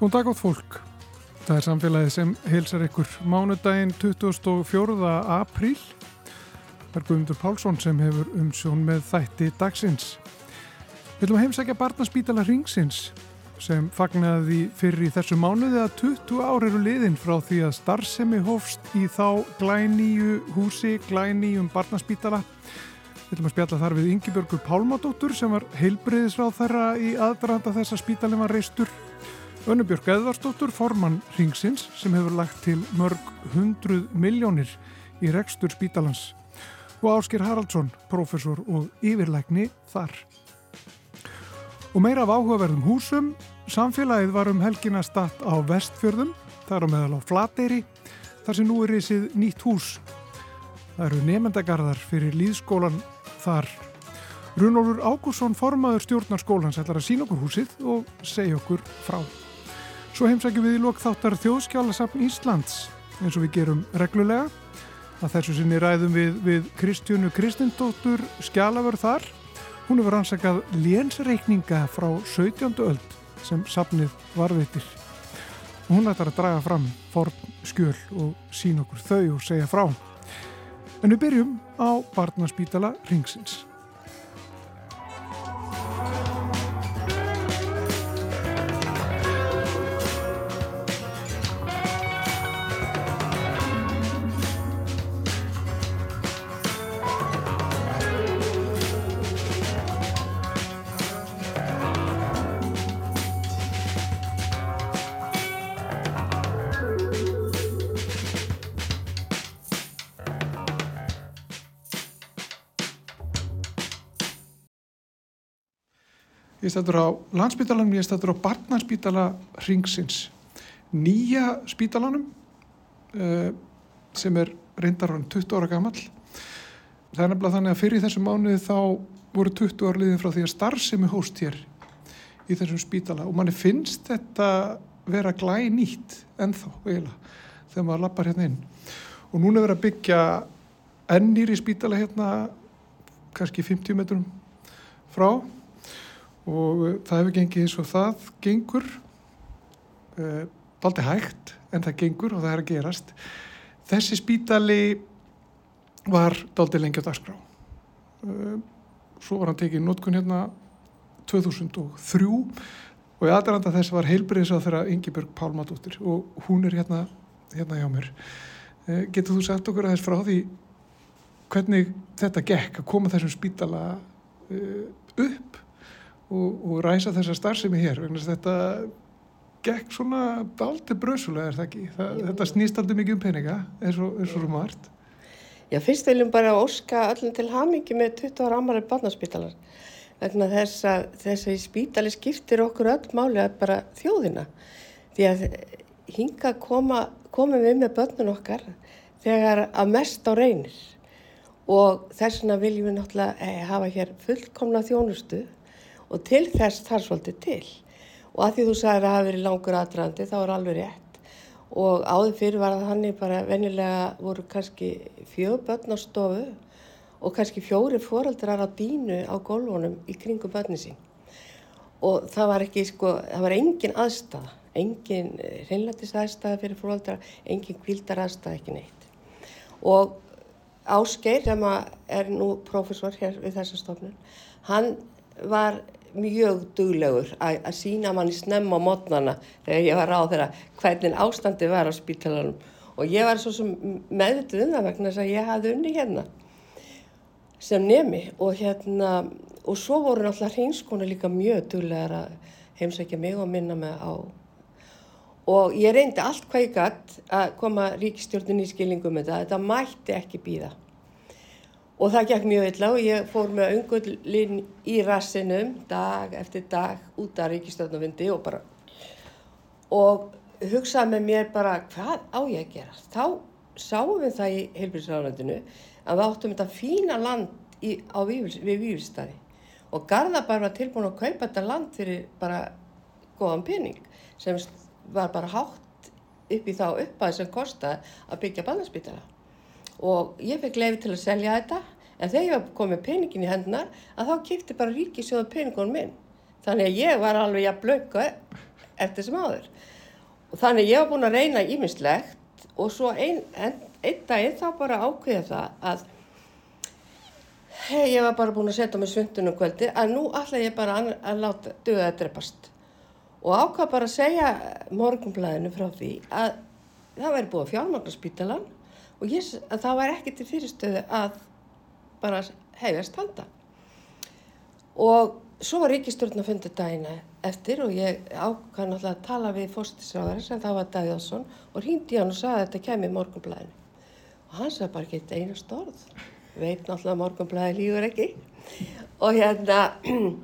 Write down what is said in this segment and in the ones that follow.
Góðan dag átt fólk. Það er samfélagið sem heilsar ykkur mánudaginn 24. apríl. Það er Guðmundur Pálsson sem hefur umsjón með þætti dagsins. Við viljum heimsækja barnaspítala Ringsins sem fagnaði fyrir í þessu mánuði að 20 ár eru liðin frá því að starfsemi hófst í þá glænýju húsi, glænýjum barnaspítala. Við viljum að spjalla þar við Yngibjörgur Pálmadóttur sem var heilbreyðisráð þeirra í aðdraðanda þess að spítalinn var reistur Önnubjörg Eðvarsdóttur, formann Ringsins sem hefur lagt til mörg hundruð miljónir í rekstur spítalans og Áskir Haraldsson, professor og yfirlækni þar. Og meira af áhugaverðum húsum, samfélagið var um helgina statt á vestfjörðum, þar á meðal á Flateyri, þar sem nú er reysið nýtt hús. Það eru nefndagarðar fyrir líðskólan þar. Runólfur Ágússon, formaður stjórnarskólans, ætlar að sína okkur húsið og segja okkur frá. Svo heimsækjum við í lok þáttar þjóðskjálasafn Íslands eins og við gerum reglulega. Að þessu sinni ræðum við, við Kristjónu Kristindóttur skjálafur þar. Hún hefur ansakað lénsreikninga frá 17. öld sem safnið varveitir. Hún ætlar að draga fram forn skjöl og sína okkur þau og segja frá. En við byrjum á barnaspítala Ringsins. Ég stættur á landsspítalanum, ég stættur á barnaspítala Ringsins. Nýja spítalanum uh, sem er reyndar hann 20 ára gammal. Það er nefnilega þannig að fyrir þessu mánuði þá voru 20 ára liðin frá því að starfsemi hóst hér í þessum spítala og manni finnst þetta vera glæði nýtt ennþá eiginlega þegar maður lappar hérna inn. Og núna verður að byggja ennýri spítala hérna kannski 50 metrum frá og uh, það hefur gengið eins og það gengur. Uh, daldi hægt en það gengur og það er að gerast. Þessi spítali var daldi lengi á dagskrá. Uh, svo var hann tekið nótkun hérna 2003 og í aðranda þess var heilbriðis á þeirra Ingeborg Pálmadóttir og hún er hérna, hérna hjá mér. Uh, getur þú sagt okkur aðeins frá því hvernig þetta gekk að koma þessum spítala upp og, og ræsa þessa starfsemi hér vegna þetta gekk svona daldi brösulega er það ekki? Það, þetta snýst aldrei mikið um peninga eins og, um vart Já, fyrst viljum bara óska öllum til hamingi með 20 ára ámarið barnaspítalar vegna þess að þessi spítali skiptir okkur öll máli að bara þjóðina. Því að hinga koma, komum við með börnun okkar þegar að mest á reynir. Og þess vegna viljum við náttúrulega hafa hér fullkomna þjónustu og til þess þar svolítið til. Og að því þú sagðir að það hafi verið langur aðdrandi þá er alveg rétt. Og áður fyrir var það hannig bara venjulega voru kannski fjög börn á stofu og kannski fjóri foreldrar á dínu á gólfunum í kringum börni sín. Og það var ekki sko, það var engin aðstæða engin reynlætis aðstæða fyrir foreldrar, engin kvildar aðstæða ekki neitt. Og Ásgeir sem er nú profesor hér við þessa stofnun hann var mjög duglegur að, að sína manni snemma á mótnana þegar ég var á þeirra hvernig ástandi var á spítalanum. Og ég var svo sem meðvituð um það vegna þess að ég hafði unni hérna sem nemi. Og hérna og svo voru náttúrulega hreinskona líka mjög duglegar að heimsækja mig og minna mig á. Og ég reyndi allt hvað ég gætt að koma ríkistjórnun í skilningum með það, þetta mætti ekki býða Og það gekk mjög illa og ég fór með öngullin í rassinum dag eftir dag út af ríkistöðnufundi og bara og hugsaði með mér bara hvað á ég að gera. Þá sáum við það í heilbíðsraðanöndinu að við áttum þetta fína land í, Vífils, við Vífilstaði og Garðabær var tilbúin að kaupa þetta land fyrir bara góðan pening sem var bara hátt upp í þá uppæði sem kostaði að byggja bandarspítala og ég fekk lefi til að selja þetta en þegar ég var komið peningin í hendunar að þá kipti bara ríkisjóða peningunum minn þannig að ég var alveg að blöka eftir sem áður. Og þannig ég var búin að reyna ímislegt og svo einn ein, ein daginn þá bara ákveða það að hey, ég var bara búin að setja mig svundunum kvöldi að nú ætla ég bara að, að láta döða að dreipast. Og ákvað bara að segja morgunblæðinu frá því að það væri búið að fjármagna spítalan og ég, að það væri ekki til fyrirstöðu að bara hefjast handa. Og svo var ríkistjórn að fundi dagina eftir og ég ákvæði náttúrulega að tala við fórstisráðari sem það var Davíð Ósson og hýndi hann og sagði að þetta kemi morgunblæðinu. Og hann sagði bara ekki eitt einast orð. Veit náttúrulega morgunblæði lífur ekki. Og hérna,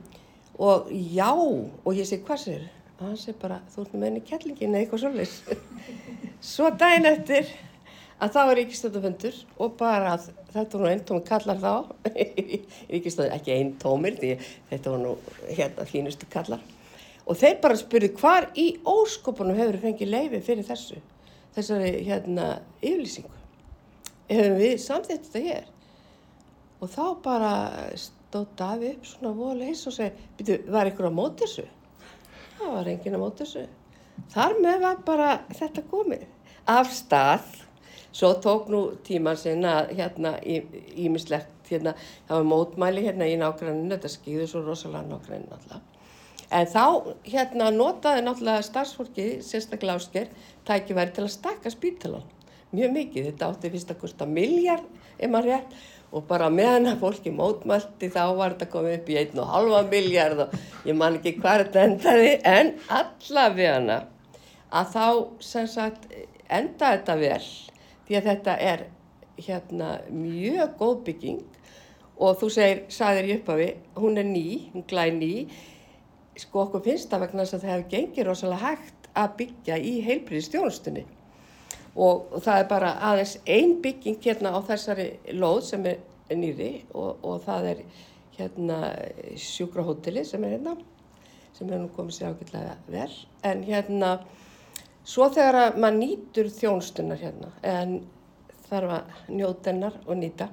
og já, og ég segi hvað sér? Og hann segi bara, þú ert með henni kettlingin eða eitthvað svolítið. Svo daginn eftir að það var ríkistöndumfundur og bara að þetta var nú einn tómi kallar þá, ríkistöndum ekki einn tómir því þetta var nú hérna fínustu kallar og þeir bara spurði hvar í óskopunum hefur fengið leiði fyrir þessu, þessari hérna yfirlýsingu. Hefur við samþitt þetta hér og þá bara stóð Davi upp svona voleis og segi, byrju, var ykkur á mót þessu? Það var enginn á mót þessu. Þar með var bara þetta komið af stað Svo tók nú tíman sinna hérna ímislegt, hérna, það var mótmæli hérna í nágranninu, þetta skýður svo rosalega nágranninu alltaf. En þá hérna notaði náttúrulega starfsfólki, sérstaklega ásker, tækifæri til að stakka spítalan. Mjög mikið, þetta átti fyrst að kosta miljard, ef maður rétt, og bara meðan að fólki mótmælti þá var þetta komið upp í einn og halva miljard og ég man ekki hvað þetta endaði, en allavega að þá sagt endaði þetta vel því að þetta er hérna mjög góð bygging. Og þú segir, sagðir ég upp af því, hún er ný, hún glæð ný, sko okkur finnst það vegna þess að það hefur gengið rosalega hægt að byggja í heilbríðistjónustunni og, það er bara aðeins ein bygging hérna á þessari lóð sem er nýri og, og það er hérna sjúkrahóteli sem er hérna, sem er nú komið sér ákveðlega vel, en hérna Svo þegar að maður nýtur þjónstunar hérna, en þarf að njóta hennar og nýta,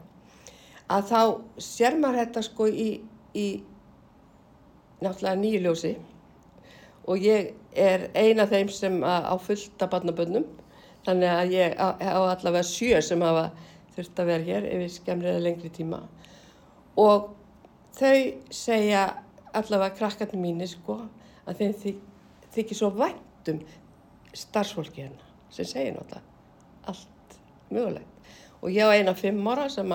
að þá sér maður þetta sko í, í náttúrulega nýjuljósi og ég er eina þeim sem á fullta barnabönnum, þannig að ég á, á allavega sjö sem hafa þurft að vera hér yfir skemmriða lengri tíma. Og þau segja allavega krakkarnir mínir sko að þeim þykir svo væntum starfsfólki hérna sem segir náttúrulega allt mögulegt. Og ég á eina fimm ára sem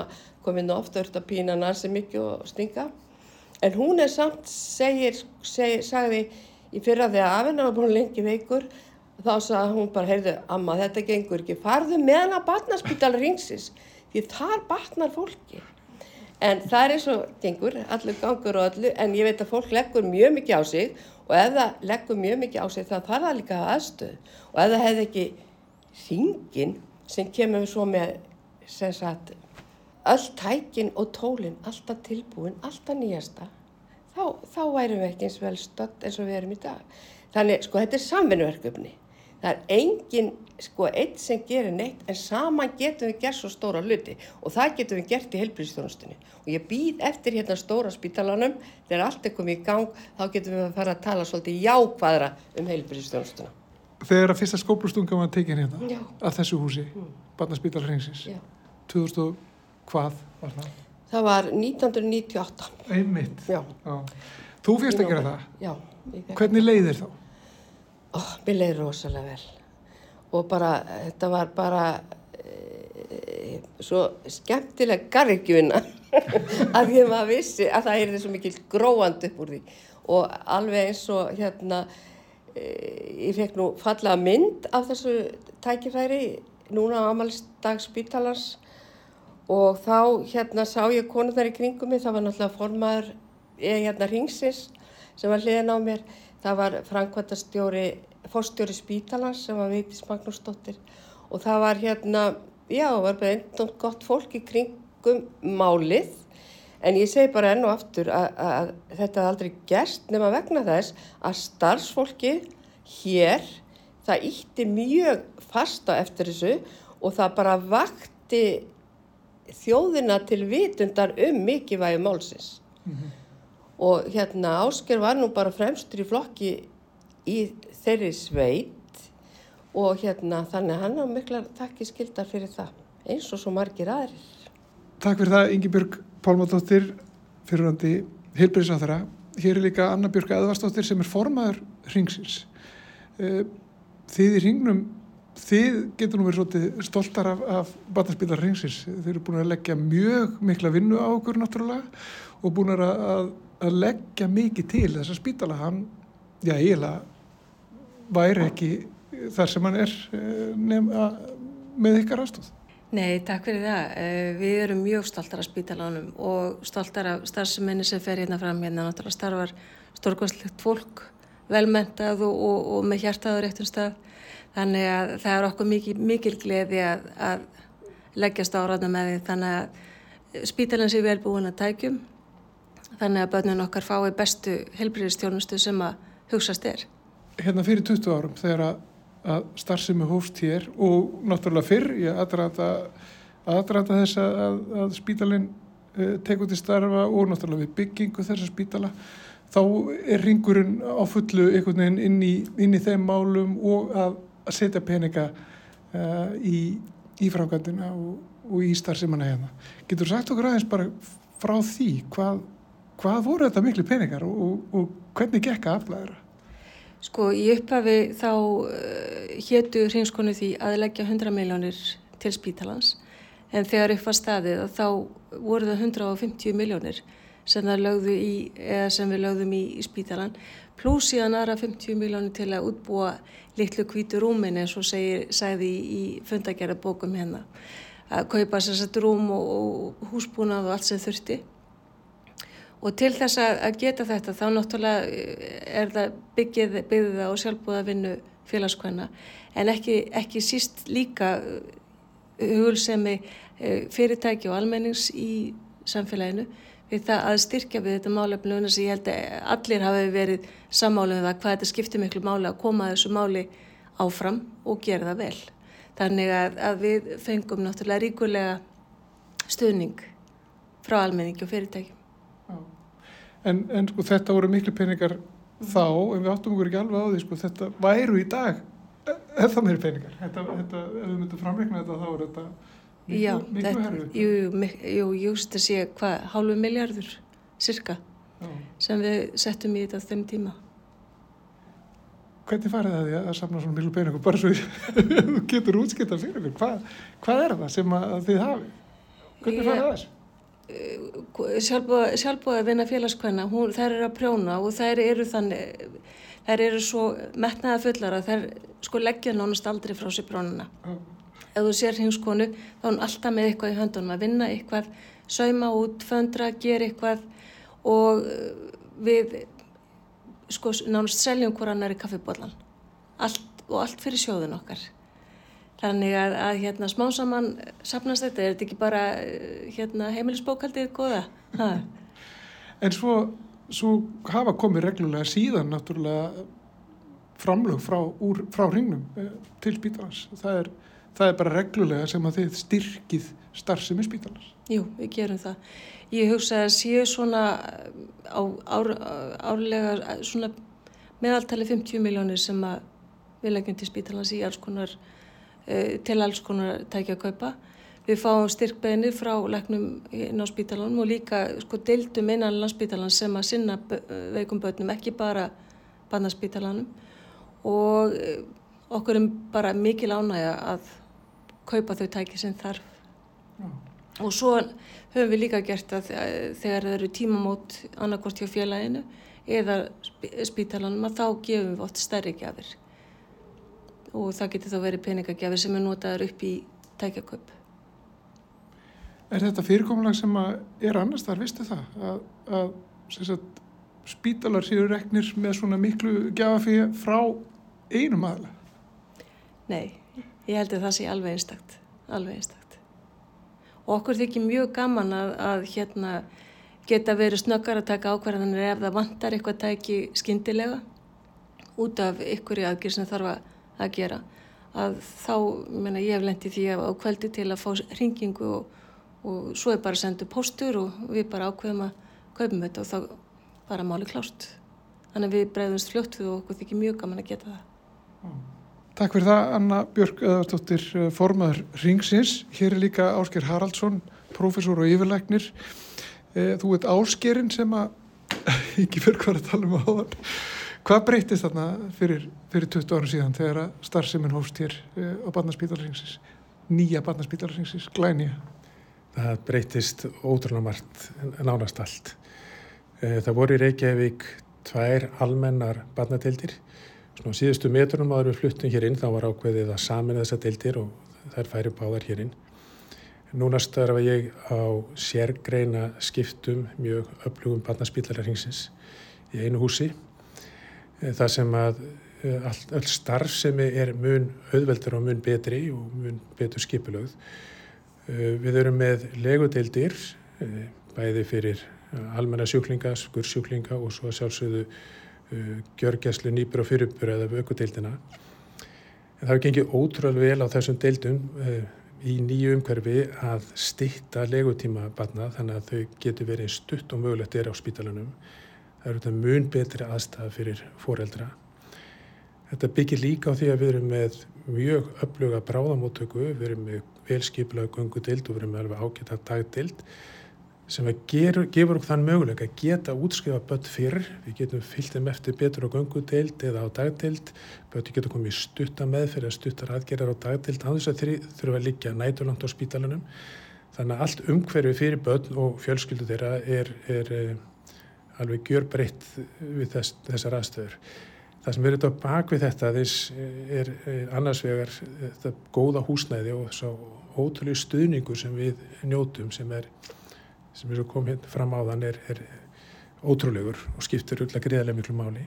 kom inn ofta öll að pína nansi mikið og stinga. En hún er samt, segir, segir, sagði í fyrra þegar afinn var búin lengi veikur, þá sagði hún bara, heyrðu, amma þetta gengur ekki, farðu meðan að batnarspítal ringsis, því þar batnar fólki. En það er eins og gengur, allur gangur og allu, en ég veit að fólk leggur mjög mikið á sig og ef það leggur mjög mikið á sig þá þarf það líka aðstöð og ef það hefði ekki hringin sem kemur svo með sem sagt öll tækin og tólinn alltaf tilbúin, alltaf nýjasta þá, þá værum við ekki eins vel stödd eins og við erum í dag. Þannig sko þetta er samvinnuverkefni það er engin sko eitt sem gerir neitt en saman getum við gert svo stóra hluti og það getum við gert í helbriðstjónustunni og ég býð eftir hérna stóra spítalanum þegar allt er komið í gang þá getum við að fara að tala svolítið jákvæðra um helbriðstjónustuna Þegar að fyrsta skóplustunga var tekin hérna Já. að þessu húsi, mm. Barnaspítal Hrengsins 2000 hvað var það? Það var 1998 Einmitt Já. Já. Þú fyrst að gera það? Já Hvernig leiðir þá? Ó, mér leiði rosalega vel. Og bara, þetta var bara e, svo skemmtileg garrigjuna að ég maður vissi að það er svo mikil gróand upp úr því. Og alveg eins og hérna e, ég fekk nú fallega mynd af þessu tækifæri núna á amalsdag spítalans. Og þá hérna sá ég konurnar í kringum mig, það var náttúrulega formaður ég hérna ringsins sem var hliðin á mér, það var framkvæmtastjóri fórstjóri spítalans sem var Vigdís Magnúsdóttir. Og það var hérna, já, var bara einn gott fólk í kringum málið. En ég segi bara enn og aftur að, þetta er aldrei gerst nema vegna þess að starfsfólki hér, það ítti mjög fasta eftir þessu og það bara vakti þjóðina til vitundar um mikilvægi málsins. Mm -hmm. Og hérna Ásker var nú bara fremstur í flokki í þeirri sveit og hérna þannig hann á miklar takki skildar fyrir það eins og svo margir aðrir. Takk fyrir það Ingi Björg Pálmadóttir fyrirhandi Hilbriðsáþara. Hér er líka Anna Björg Eðvarsdóttir sem er formaður ringsins. Eh, þið í ringnum, þið getur nú verið stoltar af, af batnarspílar ringsins. Þið eru búin að leggja mjög mikla vinnu á okkur náttúrulega og búin að, að, að leggja mikið til þessa spítala. Hann, já, eiginlega væri ekki þar sem hann er eh, nefn, með ykkar aðstóð. Nei, takk fyrir það. Eh, við erum mjög stoltar af spítalánum og stoltar af starfseminni sem fer hérna fram hérna. Náttúrulega starfar stórkvæmslegt fólk, velmentað og, og, og með hjartaður eftir stað. Þannig að það er okkur mikil, mikil gleði að, að leggjast áraðna með því. Þannig að spítalinn sé vel búin að tækjum. Þannig að börnun okkar fái bestu helbriðistjónustu sem að hugsast er. Hérna fyrir 20 árum þegar að að starfsemi hófst hér og náttúrulega fyrr, ég aðranda aðranda þess að, að spítalinn uh, tekur til starfa og náttúrulega við byggingu þessa spítala þá er ringurinn á fullu einhvern veginn inn í, inn í þeim málum og að, að setja peninga uh, í, í frákvæmdina og, og í starfsemanna hérna. Getur sagt okkur aðeins bara frá því hvað, hvað voru þetta miklu peningar og, og, og hvernig gekka aflæðira? Sko í upphafi þá uh, héttu hreinskonu því að leggja 100 miljónir til spítalans en þegar upp var staðið þá voru það 150 miljónir sem, sem við lögðum í, í spítalan pluss síðan aðra 50 miljónir til að útbúa litlu kvítu rúmin eins og segir, sagði í, í fundagjara bókum hérna að kaupa sérstaklega rúm og, og húsbúnað og allt sem þurfti Og til þess að geta þetta þá náttúrulega eh, er það byggið, byggðið það og sjálfbúða vinnu félagskvæna en ekki, ekki síst líka eh, hugulsemi eh, fyrirtæki og almennings í samfélaginu við það að styrkja við þetta málefnu sem ég held að allir hafi verið sammálið um það hvað þetta skiptir miklu máli að koma þessu máli áfram og gera það vel. Þannig að, að við fengum náttúrulega ríkulega stuðning frá almenningi og fyrirtæki. En, en sko þetta voru miklu peningar þá, en við áttum okkur ekki alveg á því sko þetta væru í dag það meiri peningar. Þetta, þetta, ef við myndum framregna þetta þá er þetta miklu, Já, miklu herru. Jú, jú, jú, þetta sé hvað, hálfu miljardur, cirka, Já. sem við settum í þetta þeim tíma. Hvernig farið það því að samna svona miklu peningum? Bara svo þú getur útskipta fyrir mér. Hva, hvað er það sem þið hafi? Hvernig farið það þessu? Sjálfbúið að vinna félagskvæna, þær eru að prjóna og þær eru þannig, þær eru svo metnaða fullar að þær sko leggja nánast aldrei frá sér prjónuna. Mm. Ef þú sér hinskonu þá er hún alltaf með eitthvað í höndunum að vinna eitthvað, sauma út, föndra, gera eitthvað og uh, við sko nánast seljum hverjan er í kaffibólan allt, og allt fyrir sjóðun okkar. Þannig að, að hérna, smá saman sapnast þetta, er þetta ekki bara hérna, heimilisbókaldið goða? En svo, svo hafa komið reglulega síðan náttúrulega framlög frá, úr, frá hringnum eh, til spítalans. Það er, það er bara reglulega sem að þið styrkið starfsemi spítalans. Jú, við gerum það. Ég hugsa að séu svona á, ár, árlega svona meðaltali 50 miljónir sem að við leggjum til spítalans í alls konar Eh, til alls konar tækja að kaupa. Við fáum styrkbeðinni frá leknum inn á spítalanum og líka sko deildum innan landspítalan sem að sinna veikum börnum, ekki bara barnaspítalanum og eh, okkur er bara mikil ánægja að kaupa þau tæki sem þarf. Já. Og svo höfum við líka gert að þegar það eru tímamót annarkort hjá félaginu eða spítalanum að þá gefum við oft stærri gafir og það getur þá verið peningagjafir sem er notaður upp í tækjaköp. Er þetta fyrirkomulag sem er annars þar, vistu það? Að, að sagt, spítalar séu reknir með svona miklu gjafafíja frá einum aðla? Nei, ég held að það sé alveg einstakt. Alveg einstakt. Og okkur þykir mjög gaman að, að hérna, geta verið snöggar að taka ákvarðanir ef það vantar eitthvað tæki skindilega út af ykkur í aðgjör sem þarf að að gera. Að þá, menna, ég hef lendið því á kvöldi til að fá ringingu og, og svo er bara sendu postur og við bara ákveðum að kaupum þetta og þá bara máli klást þannig að við breyðumst fljótt við og okkur þykir mjög gaman að geta það. Takk fyrir það Anna Björk Öðarstóttir formaður Ringsins. Hér er líka Ásker Haraldsson, profesor og yfirleiknir. Þú ert Áskerinn sem að, ekki fyrir að tala um áðan, hvað breytist þarna fyrir, fyrir 20 ára síðan þegar að starfseminn hófst hér á barnaspítalaringsins, nýja barnaspítalaringsins, glænija? Það breytist ótrúlega margt, nánast allt. Það voru í Reykjavík tvær almennar barnadeildir. Svona síðustu metrunum áður við fluttum hér inn þá var ákveðið að samina þessa deildir og þær færi báðar hér inn. Núna starfa ég á sérgreina skiptum mjög öflugum barnaspílararhingsins í einu húsi. Það sem að all, all starf sem er mun auðveldur og mun betri og mun betur skipulögð. Við erum með legudeildir, bæði fyrir almenna sjúklinga, skursjúklinga og svo sjálfsögðu gjörgjæslu nýpur og fyrirbur eða vökudeildina. En það hefur gengið ótrúlega vel á þessum deildum í nýju umhverfi að stitta legutíma barna þannig að þau getur verið stutt og mögulegt er á spítalunum. Það eru þetta mun betri aðstæða fyrir foreldra. Þetta byggir líka á því að við erum með mjög öfluga bráðamóttöku, við erum með velskipilaga gungudeild og við erum með alveg ágæta dagdeild sem að gerur, gefur okkur þann möguleika að geta útskrifa börn fyrr. Við getum fyllt þeim eftir betur á gungudeild eða á dagdeild. Börn getur komið stutta meðferð eða stuttar aðgerðar á dagdeild þess að þeir þurfa að liggja næturlangt á spítalunum. Þannig að allt umhverfi fyrir börn og fjölskyldu þeirra er, er, er alveg gjör breytt við þess, þessar aðstöður. Það sem verður þetta bak við þetta er, er annars vegar þetta góða húsnæði og svo ótrúlega stuðningur sem við njótum sem er sem er koma hérna fram á þann er, er ótrúlegur og skiptir öll að greiðarlega miklu máli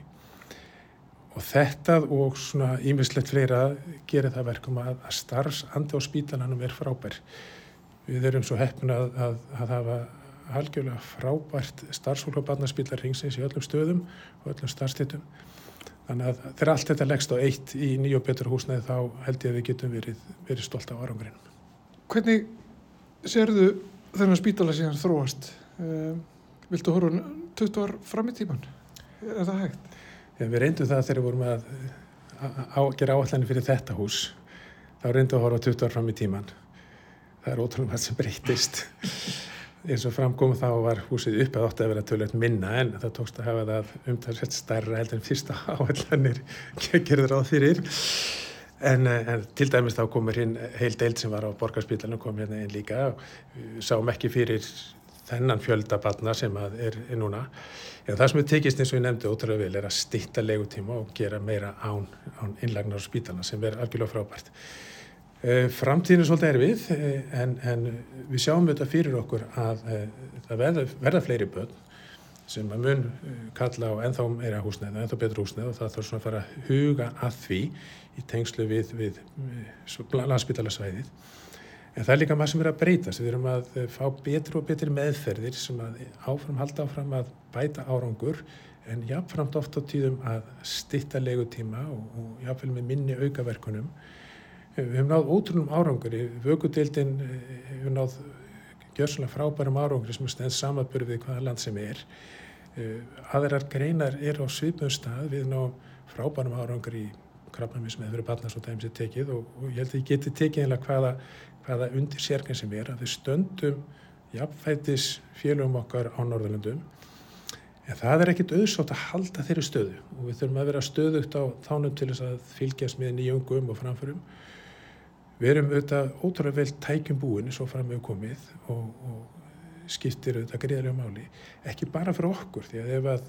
og þetta og svona ímislegt fleira gerir það verkum að, að starfsandi á spítalanum er frábær við erum svo heppin að, að, að hafa algjörlega frábært starfsfólk á barnaspílar ringsins í öllum stöðum og öllum starfstittum þannig að þegar allt þetta leggst á eitt í nýju og betur húsnæði þá held ég að við getum verið, verið stolt á árangurinn. Hvernig serðu þennan spítala síðan þróast? Um, viltu horfa 20 ár fram í tíman er það hægt? Ja, við reyndum það þegar við vorum að, að gera áallanir fyrir þetta hús þá reyndum við að horfa 20 ár fram í tíman það er ótrúlega hvað sem breytist eins og framkom þá var húsið upp að ótti að vera tölvöld minna en það tókst að hafa það umtalsett starra heldur en fyrsta áallanir gerður á fyrir En, en til dæmis þá komur hinn heil deild sem var á borgarspítalunum kom hérna einn líka sáum ekki fyrir þennan fjöldabatna sem er, er núna. En það sem er tekist eins og ég nefndi ótrúlega vel er að stitta legutíma og gera meira án, án innlagnar á spítaluna sem er algjörlega frábært. Framtíðin er svolítið erfið en, en við sjáum þetta fyrir okkur að það verða, verða fleiri börn sem að mun kalla á ennþá meira húsnæð, ennþá betur húsnæð og það þarf svona að fara að huga að því í tengslu við, við, landsbytalasvæðið. En það er líka maður sem er að breytast. Við erum að fá betri og betri meðferðir sem að áfram halda áfram að bæta árangur en jáfnframt oft á tíðum að stitta legutíma og, og jáfnvel með minni aukaverkunum. Við hefum náð ótrúnum árangur. Í vökudeildin hefur náð gjörsanlega frábærum árangur sem er stendst samanbörð við hvaða land sem er. Aðrar greinar er á svipnum stað við náðum frábærum árangur í krabbamins með fyrir barnas og dæmis er tekið og, og ég held að ég geti tekið einlega hvaða, hvaða undir sérginn sem er að við stöndum jafnfætis félögum okkar á Norðurlandum en það er ekkit auðsótt að halda þeirri stöðu og við þurfum að vera stöðugt á þánum til þess að fylgjast með nýjungum og framförum við erum auðvitað ótrúlega vel tækjum búin svo fram með komið og, og skiptir auðvitað greiðlega máli ekki bara fyrir okkur því að ef að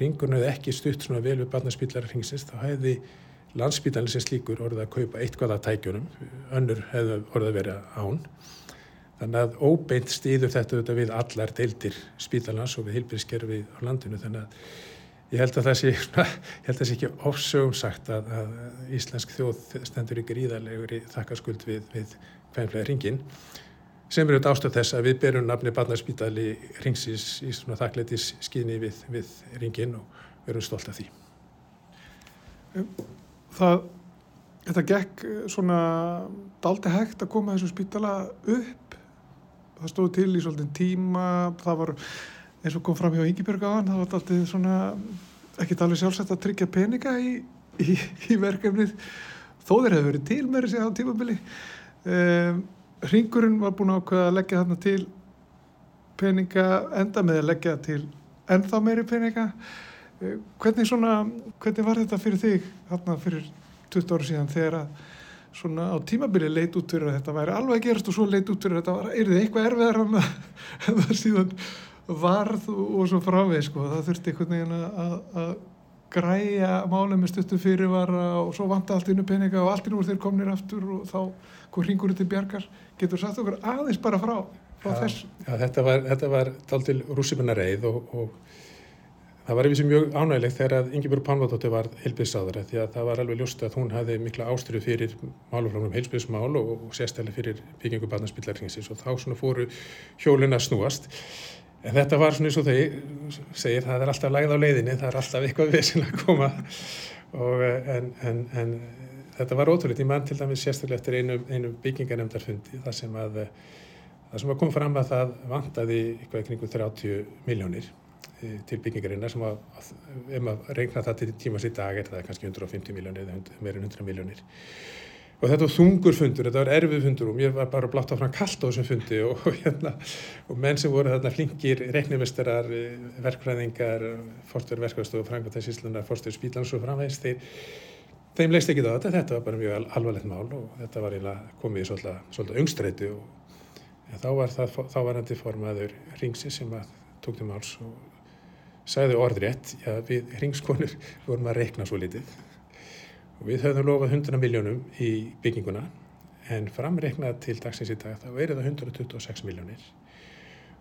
ringurinn hefði ekki stutt svona vel við barnaspillar ringsins þá hefði landsbítalinn sem slíkur orðið að kaupa eitthvað að tækjunum, önnur hefðu orðið að vera án. Þannig að óbeint stýður þetta auðvitað við allar deildir spítalans og við hilbyrðiskerfið á landinu. Þannig að ég held að það sé, að sé ekki ofsögum sagt að, að íslensk þjóð stendur ykkur íðarlegur í þakkarskuld við, við hvernflega ringin sem eru ástöð þess að við berum nafni barnarspítali ringsins í svona þakkleitis skýni við, við ringin og verum stolt af því. Það, þetta gekk svona daldi hægt að koma þessu spítala upp. Það stóð til í svolítið tíma, það var eins og kom fram hjá Íngibjörg á hann, það var daldi svona ekki alveg sjálfsagt að tryggja peninga í, í, í verkefnið. Þó þeir hefur verið til með þessi á tímabili. Um, Ringurinn var búin ákveða að leggja þarna til peninga enda með að leggja til ennþá meiri peninga. Uh, hvernig svona, hvernig var þetta fyrir þig þarna fyrir 20 ára síðan þegar að svona á tímabili leit út fyrir að þetta væri alveg gerast og svo leit út fyrir að þetta var, er þið eitthvað erfiðar en það síðan varð og svo frávið sko, það þurfti einhvern veginn að, að græja málið með stuttu fyrirvara og svo vanta allt innu peninga og allt innu voru þeir komnir aftur og þá hvað ringur þetta bjargar, getur sagt okkur aðeins bara frá, frá Já, þess já, þetta var, þetta var daldil rússipunnareið og, og það var yfir mjög ánægilegt þegar að Ingeborg Pálmadóttir var heilbíðsáður því að það var alveg ljóst að hún hafði mikla ástriðu fyrir málufrámum heilbíðsmál og, og sérstæli fyrir byggingu barnaspillarringsins og þá svona fóru hjólina snúast en þetta var svona eins og þau segir það er alltaf lægð á leiðinni, það er alltaf eitthvað við að koma. Og, en, en, en þetta var ótrúlega, ég mann til dæmis sérstaklega eftir einu, einu byggingarnemndarfundi þar sem að það sem að koma fram að það vantaði eitthvað kringu 30 miljónir eh, til byggingarinnar sem að, ef maður reikna það til tímas í dag er það kannski 150 miljónir eða meirinn 100 miljónir og þetta var þungur fundur, þetta var erfið fundur og mér var bara blátt áfram kallt á þessum fundi og, og, hérna, og menn sem voru þarna flinkir reiknumestarar, verkfræðingar fórstur verkvæðstofu, frangværtarsíslunar fórstur spílans og framvegist þeir þeim leist ekki á þetta, þetta var bara mjög alvarlegt mál og þetta var komið í svolítið, öngstræti og þá var það þá var hann til formaður ringsi sem tók til máls og sagði orðrétt, já við ringskonur vorum að reikna svo litið og við höfðum lofað 100 miljónum í bygginguna en framreiknað til dagsins í dag þá er það 126 miljónir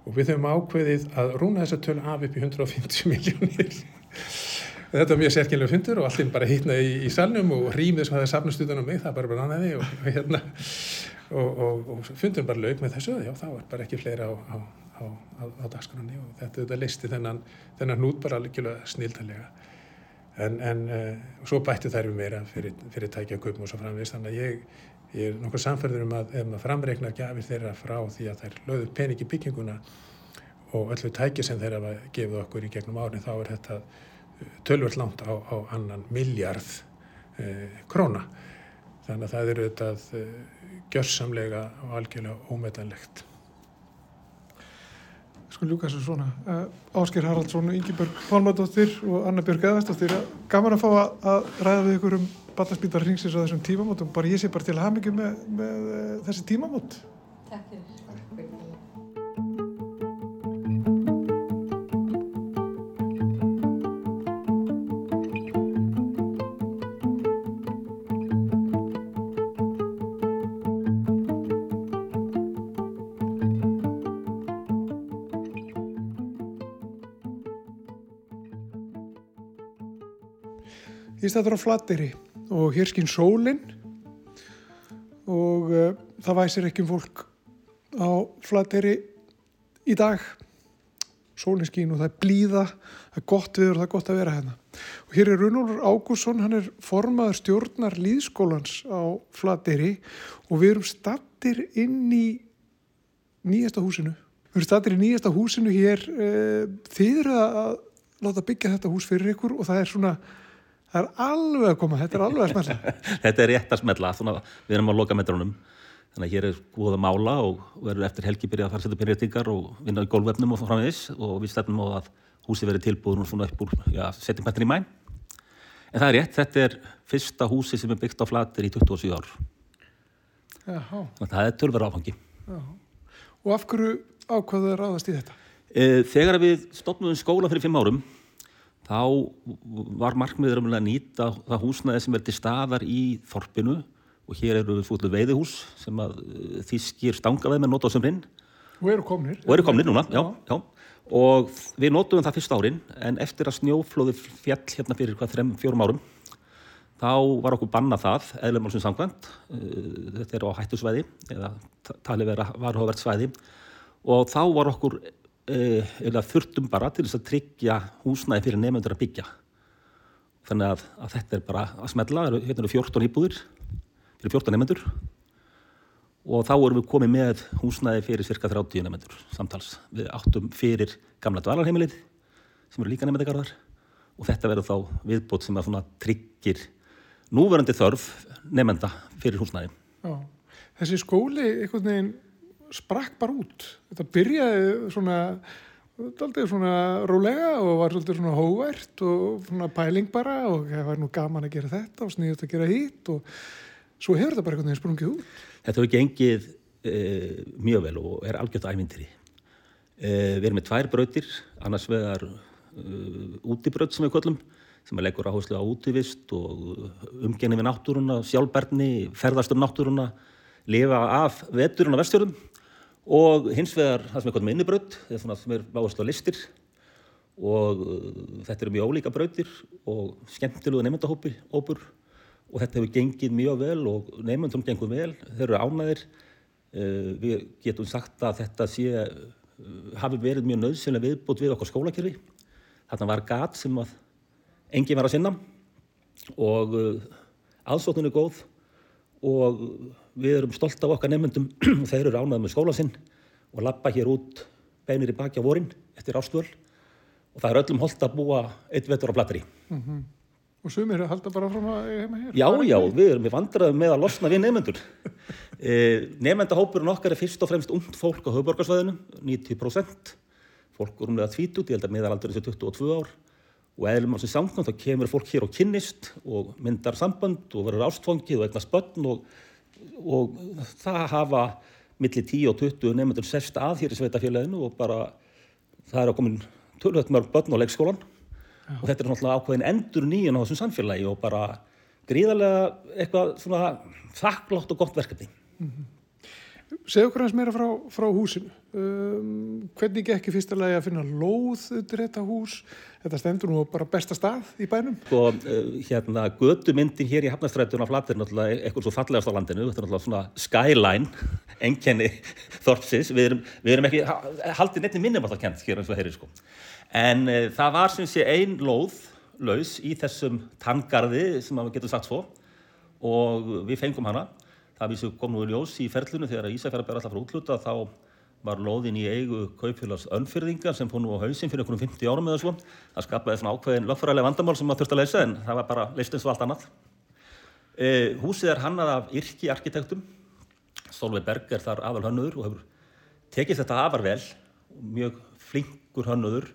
og við höfum ákveðið að rúna þessa tölu af upp í 150 miljónir þetta var mjög sérkynlega fundur og allir bara hittna í, í salnum og rýmið sem hafði safnast utan á mig, það bara bara annaði og, og, hérna, og, og fundur bara laug með þessu, já það var bara ekki fleira á, á, á, á dagskránni og þetta, þetta listi þennan, þennan hnút bara alveg snildalega en, en uh, svo bætti þær við meira fyrir, fyrir tækja köpum og svo framvist þannig að ég, ég er nokkuð samferður um að ef maður framreiknar gafir þeirra frá því að þær lögðu pening í bygginguna og öllu tæki sem þeirra gefið okkur í gegnum árin þá er þetta tölvöld langt á, á annan miljard eh, króna. Þannig að það eru þetta eh, gjörsamlega og algjörlega ómetanlegt. Sko ljúka þessu svona. Uh, Ásker Haraldsson, Ingeborg Pálmadóttir og Anna Björg Eðvarsdóttir. Gaman að fá að, ræða við ykkur um Ballarspítar ringsins á þessum tímamótum. Bara ég sé bara til mikið með, með uh, þessi tímamót. Takk fyrir. Ég stættur á Flatteri og hér skinn sólinn og uh, það væsir ekki um fólk á Flatteri í dag. Sólinn skinn og það er blíða, það er gott viður og það er gott að vera hérna. Og hér er Runólfur Ágússon, hann er formaður stjórnar líðskólans á Flatteri og við erum stattir inn í nýjasta húsinu. Við erum stattir í nýjasta húsinu hér. Uh, þið eru að láta byggja þetta hús fyrir ykkur og það er svona Það er alveg að koma, þetta er alveg að smelta. þetta er rétt að svona, við erum á lokametrónum. Þannig að hér er búið að mála og verður eftir helgi byrjað að fara að setja byrjatingar og vinna í gólvefnum og framvegis og við stefnum á að húsi verið tilbúið svona upp úr setjum hættin í mæn. En það er rétt, þetta er fyrsta húsi sem er byggt á flatir í 27 ár. Jáhá. Þannig að það er tölver áfangi. Jáhá. Og af hverju ákvaðu að ráðast í þetta? E, þegar við stopnum skóla fyrir fimm árum þá var markmiður um að nýta það húsnaði sem er til staðar í þorpinu. Og hér eru við fútlu veiðihús sem að þýskir stangaveð með nota á sömrinn og eru komnir. Og eru komnir núna, já, já. og við notum það fyrst árin en eftir að snjóflóði fjall hérna fyrir hvað þrem, fjórum árum þá var okkur banna það eðlumál sem samkvæmt. Þetta er á hættusvæði eða talið vera varhóvert svæði. Og þá var okkur eða þurftum bara til þess að tryggja húsnæði fyrir nefnendur að byggja þannig að, að þetta er bara að smella, hérna eru 14 íbúðir fyrir 14 nefnendur og þá erum við komið með húsnæði fyrir cirka 30 nefnendur samtals, við áttum fyrir gamla dvalarheimilið sem eru líka nefnendagarðar og þetta verður þá viðbót sem að tryggir núverandi þörf nefnda fyrir húsnæði. Já. Þessi skóli einhvern veginn sprakk bara út. Þetta byrjaði svona, aldrei svona rólega og var svolítið svona hóvært og svona pæling bara og það var nú gaman að gera þetta og sniðut að gera hitt og svo hefur þetta bara einhvern veginn sprungið út. Þetta hefur gengið e, mjög vel og er algjört ævintýri. E, við erum með tvær brautir, annars vegar e, útibraut sem við köllum, sem er leggur áherslu á útivist og umgenni við náttúruna, sjálfberðni, ferðast um náttúruna, lifa af veturinn á vestjörðum og hins vegar það sem er komið innibraut, sem er áherslu á listir. Og uh, þetta eru mjög ólíka brautir og skemmtilegu nefndahópur og þetta hefur gengið mjög vel og nefndum gengur vel, þeir eru ánæðir uh, við getum sagt að þetta sé uh, hafi verið mjög nöðsynlega viðbútt við okkar skólakerfi. Þarna var gat sem að enginn var að sinna. Og aðsóknin er góð. Og við erum stolt af okkar nefndum og þeir eru ánæðið með skóla sinn og lappa hér út beinir í baki á vorin eftir ástvöld og það er öllum holdt að búa eitt vetur á platteri. Mm -hmm. Og sumir halda bara fram að heima hér? Já, já, við erum við vandraðum með að losna við nefnendur. e, Nefndahópurinn okkar er fyrst og fremst ungt fólk á höfuborgarsvæðinu, 90%. Fólk er umlega tvítut, ég held að meðalaldur er 22 ár og eðlum alls í samkvæmt þá kemur fólk hér og kynnist og myndar samband og verður ástfangið og eignast börn og, og það hafa millir 10 og 20 nefnendur sérst að hér í sveitafélaginu og bara það er að komin tölvöld mörg börn á leikskólan Já. og þetta er náttúrulega ákveðin endur nýjun á þessum samfélagi og bara gríðarlega eitthvað svona þakklátt og gott verkefni. Mm -hmm. Segð okkur hans meira frá, frá húsinu. Um, hvernig ekki fyrsta lagi að finna lóð undir þetta hús? Þetta stendur nú bara besta stað í bænum. Sko, uh, hérna, gödumyndin hér í Hafnastrætun á Flatir er náttúrulega eitthvað svo fallegast á landinu. Þetta er náttúrulega svona skyline, enkenni þorpsins. Við erum, við erum ekki haldið nefnir minnum alltaf kent hér eins og heyri, sko. En uh, það var sem sé ein lóð laus í þessum tangarði sem við getum sagt svo og við fengum hana Það vísu kom nú í ljós í ferlunu þegar Ísafjara ber alltaf frá útluta þá var loðin í eigu kaupfélags önfyrðingar sem fór nú á hausin fyrir einhvern 50 árum eða svo. Það skapaði svona ákveðin lögfræðilega vandamál sem maður þurfti að leysa en það var bara leist eins og allt annað. E, húsið er hannað af yrki arkitektum. Solveig Berg er þar aðal hönnuður og hefur tekið þetta afar vel. Mjög flinkur hönnuður.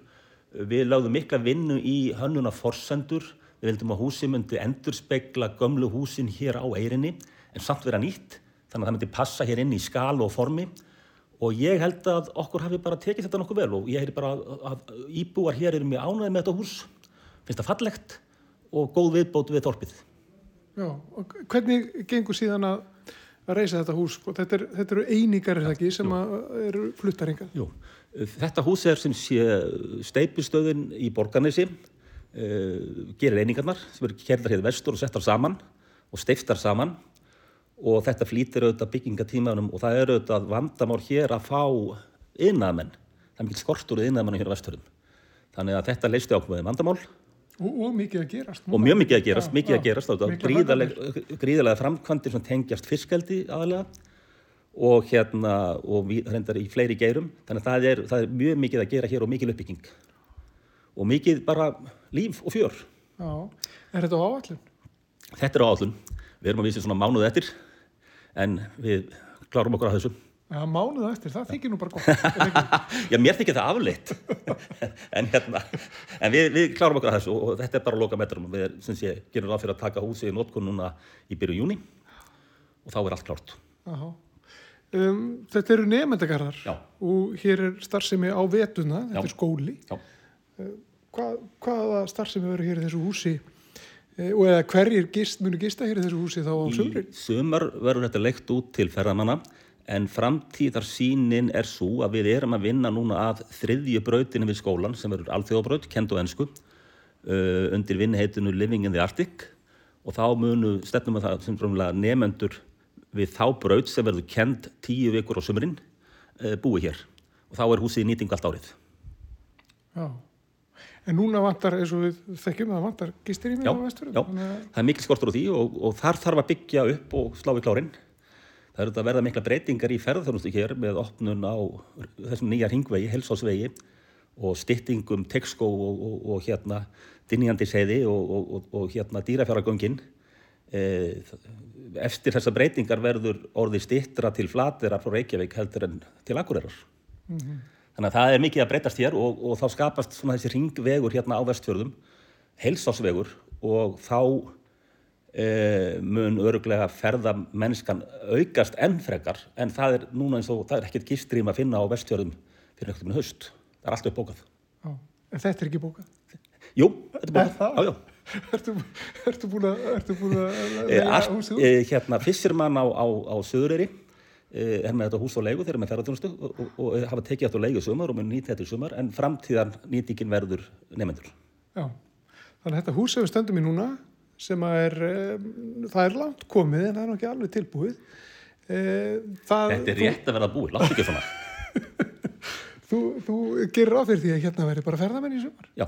Við lágðum mikla vinnu í hönnuna forsendur. Við vildum að húsið myndi endurspegla gömlu húsin hér á eirinni en samt vera nýtt. Þannig að það myndi passa hér inn í skal og formi. Og ég held að okkur hafi bara tekið þetta nokkuð vel og ég heyri bara að íbúar hér eru mjög ánæðið með þetta hús. Finnst það fallegt og góð viðbót við þorpið. Já, og hvernig gengur síðan að reysa þetta hús, þetta, er, þetta eru einingar er það ekki sem eru fluttaringar Jú, þetta hús er sem sé steipistöðin í borgarnesi uh, gerir einingarnar sem eru kerðar hér vestur og settar saman og steiftar saman og þetta flýtir auðvitað byggingatímanum og það eru auðvitað vandamár hér að fá innamenn. Það er mikil skortur innamennu hér á vesturinn. Þannig að þetta leisti ákveðið vandamál. Og, og mikið að gerast. Og mjög mikið að gerast, ja, mikið ja, að gerast. Gríðarlega, gríðarlega framkvæmdir sem tengjast fiskaldi aðalega og hérna, og við hrendar í fleiri geirum. Þannig að það er, það er mjög mikið að gera hér og mikið uppbygging. Og mikið bara líf og fjör. Já, er þetta á áallun? Þetta er á áallun. Við erum að vísa svona mánuð eftir en við klárum okkur á þessu. Já, mánuð eftir, það þykir nú bara gott. Já, mér þykir það afleitt, en, hérna, en við, við klárum okkur á þessu og, þetta er bara að loka metrum. Við, sem sé, gerum ráð fyrir að taka húsið í nótkun núna í byrju júni og þá er allt klárt. Um, þetta eru nefnendagarðar og hér er starfsemi á vetuna, þetta Já. er skóli. Já. Uh, hvað, hvaða starfsemi verður hér í þessu húsi? Eh, og eða hverjir gist, munu gista hér í þessu húsi þá á sömri? Í sömur verður þetta leikt út til ferðamanna en framtíðarsýnin er svo að við erum að vinna núna að þriðju brautinu við skólan sem verður alþjóðabraut, kent og ennsku uh, undir vinniheitinu Living in the Arctic og þá munu stefnum að það sem nefendur við þá braut sem verður kent tíu vikur á sömurinn uh, búið hér og þá er húsið í nýtingu allt árið. Já. En núna vantar, eins og við þekkjum, það vantar gistir í mjög á vesturum. Já, já. það er mikil skortur á því og, og þar þarf að byggja upp og slá í klárin. Það eru að verða mikla breytingar í ferðarþjónustu hér með opnun á þessum nýja ringvegi, helsásvegi og styttingum Texco og, og, og hérna Dinjandi segði og hérna dýrafjáragöngin. e, eftir þessa breytingar verður orði stittra til flatera frá Reykjavík heldur en til Akureyrar. Þannig að það er mikið að breytast hér og, og þá skapast svona þessi ringvegur hérna á vestfjörðum, heilsásvegur og þá e, mun öruglega ferða mennskan aukast enn frekar en það er núna eins og það er ekkert gistrým að finna á vestfjörðum fyrir einhvern veginn haust. Það er allt uppbókað. Já. En þetta er ekki bókað. Jú, þetta er bókað. Er það? Já, já. Ertu, ertu búin að, ertu búin að leiða allt, húsið? e, hérna, Fissermann á, á, á Suðureyri er með þetta hús á leigu, eru með ferðarþjónustu og, og, og hafa tekið þetta á leigu sumar og mun nýta þetta í sumar en framtíðan nýtingin verður nefnendur. Já. Þannig að þetta hús sem við stöndum í núna sem er, um, það er langt komið en það er nú ekki alveg tilbúið. Það, Þetta er rétt að verða búið, láttu ekki svona. Þú, þú gerir ráð fyrir því að hérna veri bara ferðamenn í sumar. Já,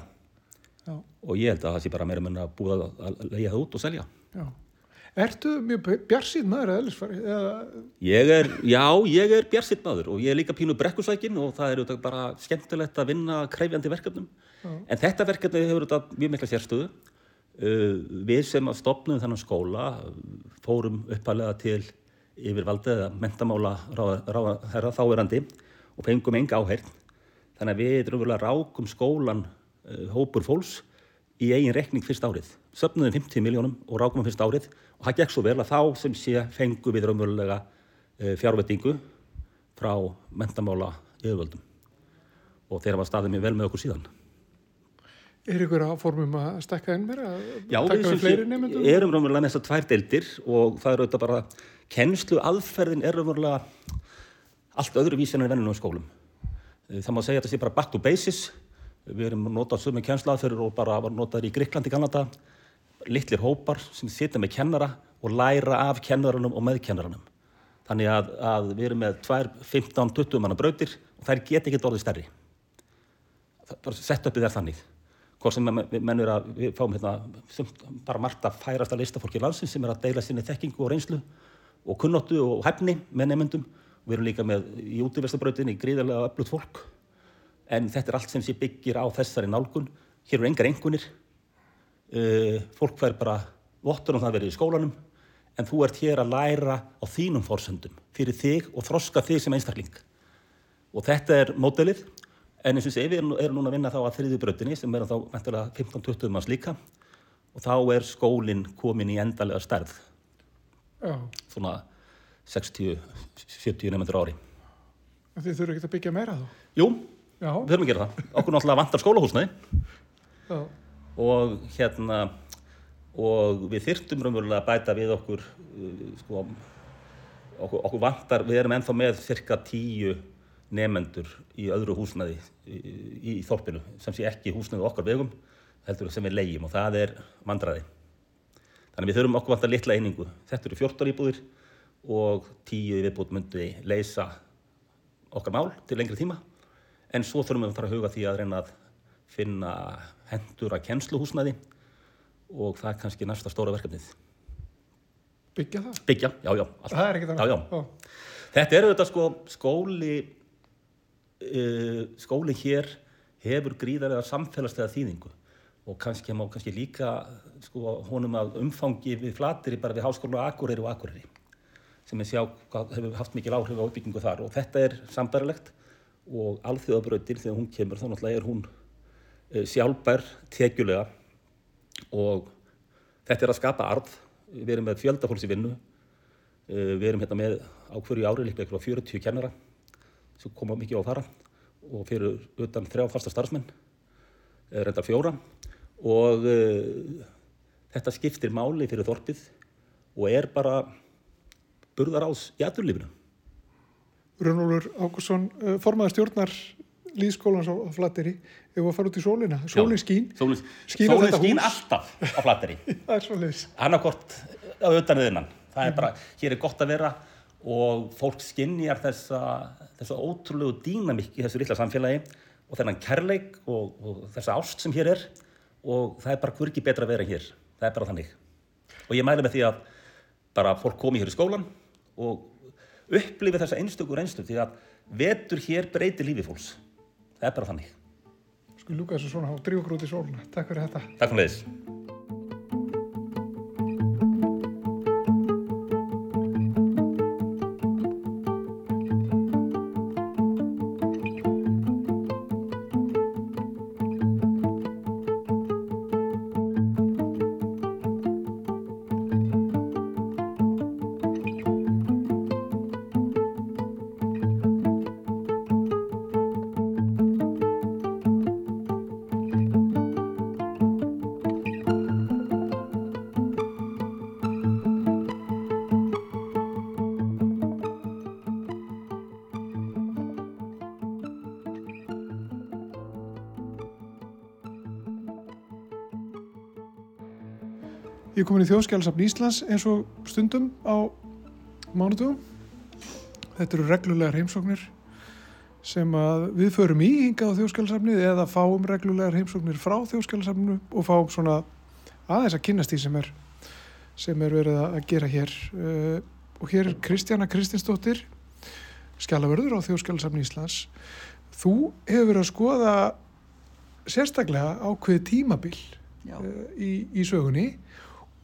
Já. og ég held að það sé bara meira menn að búið að, leiða það út og selja. Já. Ertu mjög bjarsýn maður að? Eða, Ég er, já, ég er bjarsitt maður og ég er líka pínu brekkusækin og það er auðvitað bara skemmtilegt að vinna krefjandi verkefnum. En þetta verkefni hefur auðvitað mjög mikla sérstöðu. Uh, við sem að stopnum þennan skóla uh, fórum uppalega til yfirvaldi eða mentamála herra þáverandi og fengum enga áheyrn. Þannig að við raunverulega rákum skólan uh, hópur fólks í eigin rekning fyrst árið. Söfnuðum 50 miljónum og rákum hann fyrst árið og það gekk svo vel að þá sem sé fengu við raunverulega uh, fjárvettingu frá mentamála yfirvöldum og þeir hafa staðið mjög vel með okkur síðan. er ykkur áformum að stekka inn meira? Já, við erum raunverulega með þessar tvær deildir og það er auðvitað bara kennslu aðferðin er raunverulega allt öðru vísi en í vennilegum skólum. Eh, Það má segja að þetta sé bara back to basis. Við erum notað sömu kennslu aðferður og bara var notaður í Gríklandi kannada. Littlir hópar sem sitja með kennara og læra af kennaranum og meðkennaranum. Þannig að, að við erum með tvær 15-20 manna brautir og þær geta ekki orðið stærri. Bara setupið er þannig. Hvort sem menn, menn er að við fáum hérna bara margt að færast að listafólki landsins sem er að deila sinni þekkingu og reynslu og kunnóttu og hæfni með nefnendum við erum líka með í útiverstarbrautinni gríðarlega öflugt fólk. En þetta er allt sem sé byggir á þessari nálgun. Hér eru engar engunir uh, fólk fær bara vottur um það að vera í skólanum en þú ert hér að læra á þínum forsöndum fyrir þig og þroska þig sem einstakling. Og þetta er módelið en eins og sé, við erum, erum núna að vinna þá að þriðju brautinni sem er þá mæntilega 15-20 manns líka og þá er skólinn komin í endalega stærð. Já, svona 60-70 nefndur ári. Þið þurfum ekki að byggja meira þá. Jú, Já, við höfum að gera það. Okkur náttúrulega vantar skólahúsnaði já, og hérna og við þyrftum raunverulega að bæta við okkur uh, sko, okkur, okkur vantar, við erum ennþá með cirka tíu nefendur í öðru húsnaði í, í, í þorpinu sem sé ekki húsnaði okkar vegum heldur sem við leigjum og það er vandræði. Þannig við þurfum okkur vantar litla einingu. Þetta eru 14 íbúðir og 10 viðbútt myndi leysa okkar mál til lengri tíma. En svo þurfum við að fara að huga því að reyna að finna hendur að kennsluhúsnaði og það er kannski næsta stóra verkefnið. byggja það. Byggja, já, já. allt. Það er ekki Já, já. Þetta er auðvitað sko skóli, uh, skóli hér hefur gríðarlega samfélagslega þýðingu og kannski má kannski líka sko honum að umfangi við flatiri bara við háskóla Akureyri og Akureyri sem við sjá hvað hefur haft mikil áhrif á uppbyggingu þar og þetta er sambærilegt og alþjóðabrautin þegar hún kemur þá náttúrulega er hún sjálfbær tekjulega og þetta er að skapa arð. Við erum með fjöldafólks í vinnu. Uh, við erum hérna með á hverju ári líklega ykkur á 40 kennara sem koma mikið á að fara og fyrir utan þrjá fasta starfsmenn uh, reyndar fjóra. Og uh, þetta skiptir máli fyrir þorpið og er bara burðarás í aturlífinu Rönnólfur Ágússon, uh, formaður stjórnar líðskólans á, á Flatteri, ef við fara út í sólina. Sólin skín, Sólin, Skín á sólin skín alltaf á flatteri það er svolítið. annarkort á utan við innan. Það er bara, hér er gott að vera og fólk skinnjar þessa þessa ótrúlegu dýnamík í þessu lilla samfélagi og þennan kærleik og, og þessa ást sem hér er og það er bara hvergi betra að vera hér. Það er bara þannig. Og ég mæli með því að bara fólk komi hér í skólan og upplifi þessa einstöku reynslu því að vetur hér breytir lífi fólks það er bara þannig Sko ljúka þessu svona og drífa okkur út í sólina. Takk fyrir þetta. Takk fyrir leiðis komin í þjóðskjálasafn Íslands eins og stundum á mánutugum. Þetta eru reglulegar heimsóknir sem við förum í hinga á þjóðskjálasafnið eða fáum reglulegar heimsóknir frá þjóðskjálasafninu og fáum svona aðeins að kynast því sem er, sem er verið að gera hér. Uh, og hér er Kristjana Kristinsdóttir, skjálavörður á þjóðskjálasafn Íslands. Þú hefur verið að skoða sérstaklega ákveði tímabil uh, í, í sögunni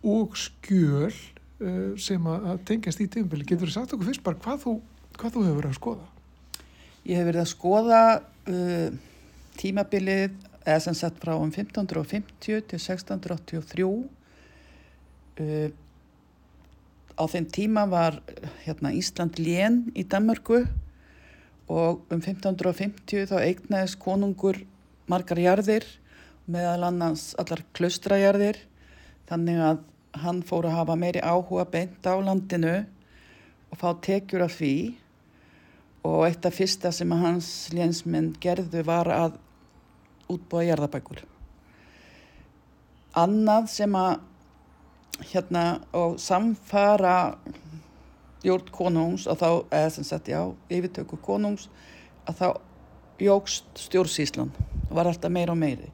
og skjöl uh, sem að tengjast í tímabili. Getur þú sagt okkur fyrst bara hvað þú, hvað þú hefur verið að skoða? Ég hef verið að skoða uh, tímabilið eða sem sagt frá um 1550 til 1683 uh, á þeim tíma var hérna, Ísland lén í Danmörku og um 1550 þá eignaðist konungur margar jarðir meðal annars allar klaustrajarðir þannig að hann fór að hafa meiri áhuga beint á landinu og fá tekjur af því og eitt af fyrsta sem hans lénsminn gerðu var að útbúa jarðabækur. Annað sem að hérna og samfara jórn konungs og þá, eða sem sagt já, yfirtöku konungs að þá jógst stjórnsíslan og var alltaf meira og meiri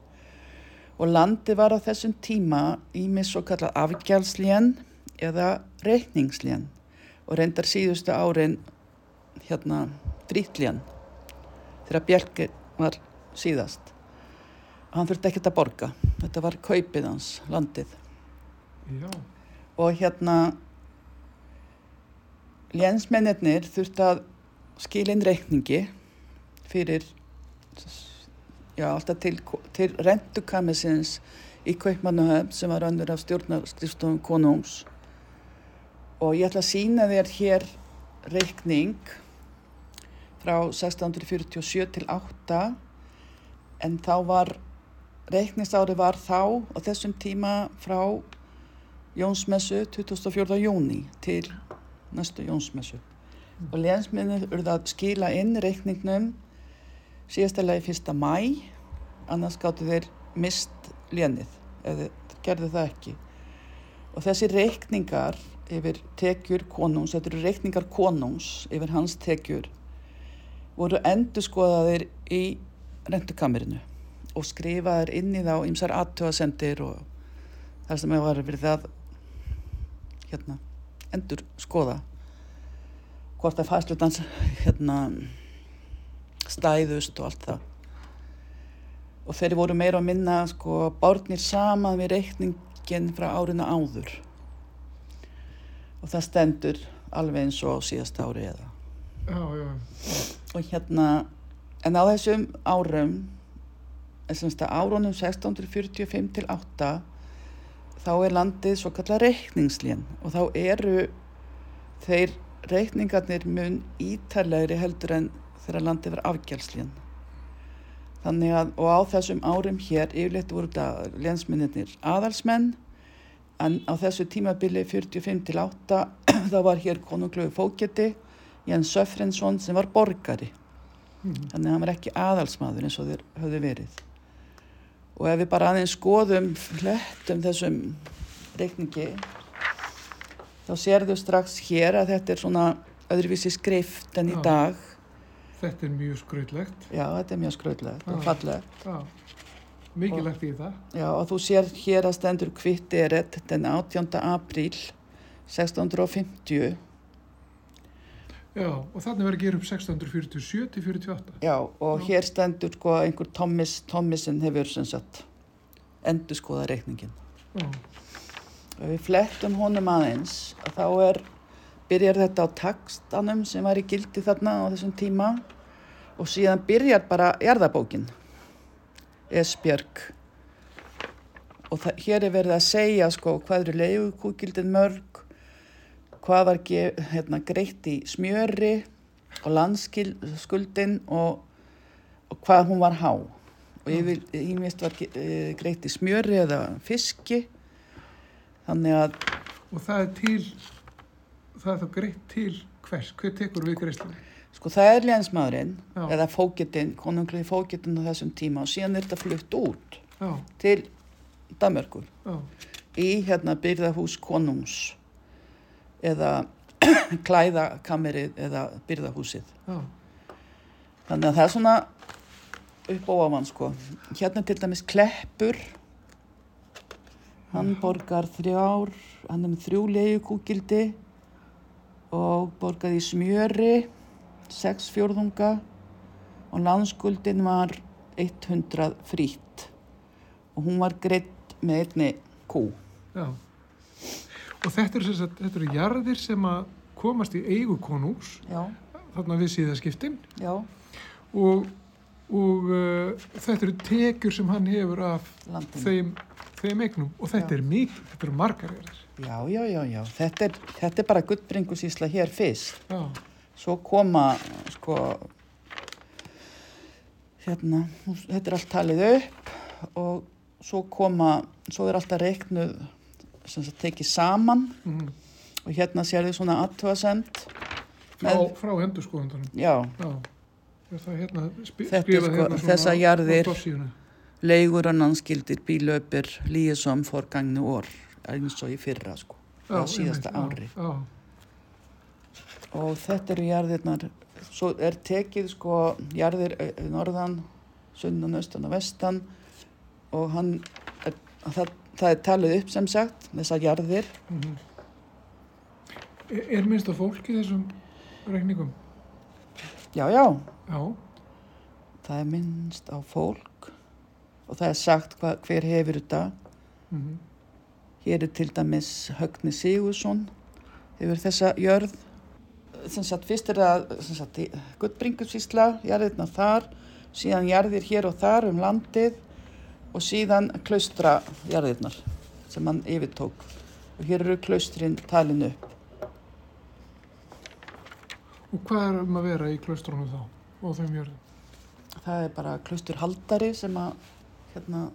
og landi var á þessum tíma í með svo kallað afgjálslén eða reikningslén og reyndar síðustu árin hérna frítlén þegar Bjelki var síðast. Hann þurfti ekkert að borga. Þetta var kaupið hans, landið. Já. og hérna lénsmennir þurfti að skilja inn reikningi fyrir já, alltaf til, til rentukamisins í Kaupmannuhöfn sem var önnur af stjórnarskrifstofum konungs og ég ætla að sína þér hér reikning frá 1647 til 8 en þá var reikningsári var þá á þessum tíma frá Jónsmessu 24. júni til næstu Jónsmessu og lénsminnir urða að skila inn reikningnum síðastalagi 1. mæ annars gáttu þeir mist lénið eða gerðu það ekki og þessi reikningar yfir tekjur konungs, þetta eru reikningar konungs yfir hans tekjur voru endur skoðaðir í rentukamerinu og skrifaðir inn í þá ymsar aðtöðasendir og þar sem hefur verið fyrir það hérna, endur skoða hvort að fæslutans hérna, stæðust og allt það. Og þeir voru meira að minna sko bárnir saman við reikningin frá árinu áður. Og það stendur alveg eins og síðast ári eða. Já, já. og hérna en á þessum árum að árunum 1645 til 8 þá er landið svo kallar reikningslén. Og þá eru þeir reikningarnir mun ítalegri heldur en þegar landið var afgjálslén þannig að og á þessum árum hér yfirleitt voru þetta lénsmyndirnir aðalsmenn en á þessu tímabili 45 til 8 þá var hér konunglögu fókjeti Jens Söfrensson sem var borgari. Þannig að hann var ekki aðalsmaður eins og þeir höfðu verið. Og ef við bara aðeins skoðum hlettum þessum reikningi þá sérðu strax hér að þetta er svona öðruvísi skrift en í dag Þetta er mjög skrautlegt. já, þetta er mjög skröðlegt og Já. fallegt Já. Mikilvægt í það. já, og þú sér hér að stendur kvitt eret den 18. apríl 1650 Já, og þannig verður að gera upp 1647 til 48. já, og hér stendur sko einhver Thomas, Thomasin hefur sem sagt endur skoða reikningin Já, Ef við flettum honum aðeins, að þá er, byrjar þetta á takstanum sem var í gildi þarna á þessum tíma og síðan byrjar bara jarðabókin, Esbjörg. Og hér er verið að segja sko hvað eru leigukúgildin mörg, hvað var hérna, greitt í smjöri og landskuldin og, og hvað hún var há. Og yfir, ímest var e, greitt í smjöri eða fiski, þannig að og það er til, það er þá greitt til hvers, hver tekur við greiðslunni? Sko það er lénsmaðurinn Já. eða fóketinn, konunglega fóketinn á þessum tíma og síðan er þetta flutt út Já, til Danmörkur. í hérna byrðahús konungs eða klæðakamerið eða byrðahúsið. Já, Þannig að það er svona upp á ofan sko. Hérna til dæmis Kleppur. Hann borgar þrjár, hann er með þrjú leiðukúkildi og borgaði smjöri, sex fjórðunga og landskuldin var 100 frýtt og hún var greitt með einni kú. já. Og þetta eru, sagt, þetta eru jarðir sem að komast í eigu konús, Já, þarna við síðaskiptin já, og, og uh, þetta eru tekjur sem hann hefur af landinu. þeim, þeim eignum og þetta Já. er mikið, þetta eru margar jarðir. Já, já, já, já. Þetta er, þetta er bara guttbringusísla hér fyrst. Já, Svo koma, sko, hérna, þetta er allt talið upp og svo koma, svo er alltaf reiknuð, sem sagt tekið saman mm. og hérna sér þið svona aðtöðasend. frá, frá endurskoðundunum. Já, Já, er það hérna, spi, Þetta er skrifað sko- hérna svona á- jarðir. Leigur og nannskildir bílöpir líið som forgangnu orð, eins og í fyrra, sko, á síðasta ári. Já, Og þetta eru jarðirnar, svo er tekið sko jarðir eh, norðan, sunnan, austan og vestan og hann, er, það, það er talið upp sem sagt, þessar jarðir. mhm. Er, er minnst á fólk í þessum reikningum? Já, já, Já, það er minnst á fólk og það er sagt hva, hver hefur þetta. mhm. Hér er til dæmis Högni Sigursson, hefur þessa jörð. Sem sagt, fyrst er það Guttbringusísla, jarðirna þar, síðan jarðir hér og þar um landið og síðan klaustra jarðirnar sem hann yfirtók. Og hér eru klaustrin talin upp. og hvað er um að vera í klaustrunum þá og þeim jörðum? Það er bara klausturhaldari sem að hérna,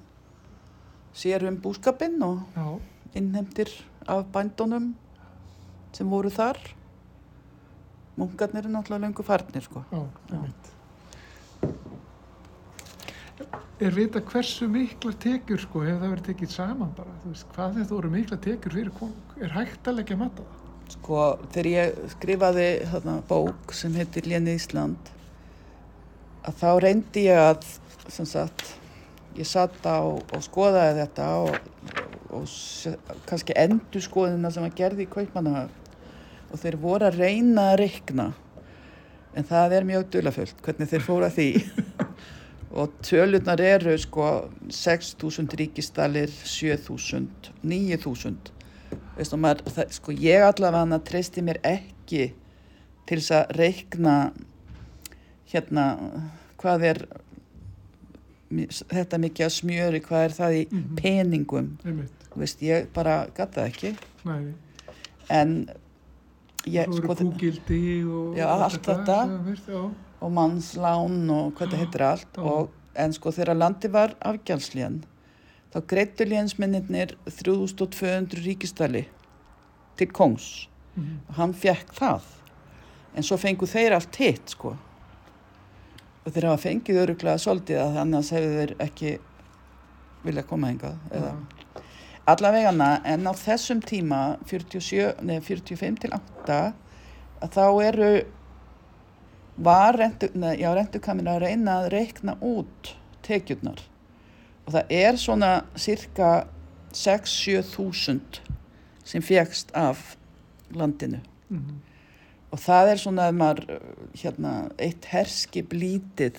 sér um búskapinn og Já, innheimtir af bændunum sem voru þar. Munkarnir eru náttúrulega lengur farnir, sko. já. Er vita hversu mikla tekjur sko, ef það verið tekið saman bara, veist, hvað þetta voru mikla tekjur fyrir konung? Er hægt að leggja matta það? Sko, þegar ég skrifaði þarna bók sem heitir Léni Ísland, að þá reyndi ég að, sem sagt, ég satt á og skoðaði þetta og, og se- kannski endur skoðina sem að gerði í Kaupmannahöf og þeir voru að reyna að reikna, en það er mjög dulafullt hvernig þeir fóra því. og tölurnar eru sko 6.000 ríkistalir, 7.000, 9.000 veistu, maður, það, sko, ég allavega treysti mér ekki til þess að reikna hérna hvað er þetta mikið að smjöri, hvað er það í Mhm. peningum? Einmitt, Þú veist, ég bara gata það ekki. Næði. en ég, Svo sko, eru kúgildi og... Já, allt þetta. Já, og mannslán og hvað það heitir allt. og, en sko þegar landi var afgjálslíðan þá greittu líðansmennir 3200 ríkistali til kongs. Mhm. og hann fekk það. En svo fengu þeir allt hitt sko og þeir hafa fengið öruglega svolítið að annars hefur þeir ekki vilja koma hingað eða? Allavegana en á þessum tíma 47, nei, 45 til 8 að þá eru var rentu, nei, já, rentukamin að reyna að reikna út tekjurnar. Og það er svona cirka 6-7 þúsund sem fegst af landinu. Mhm. Og það er svona að maður hérna, eitt herskip lítið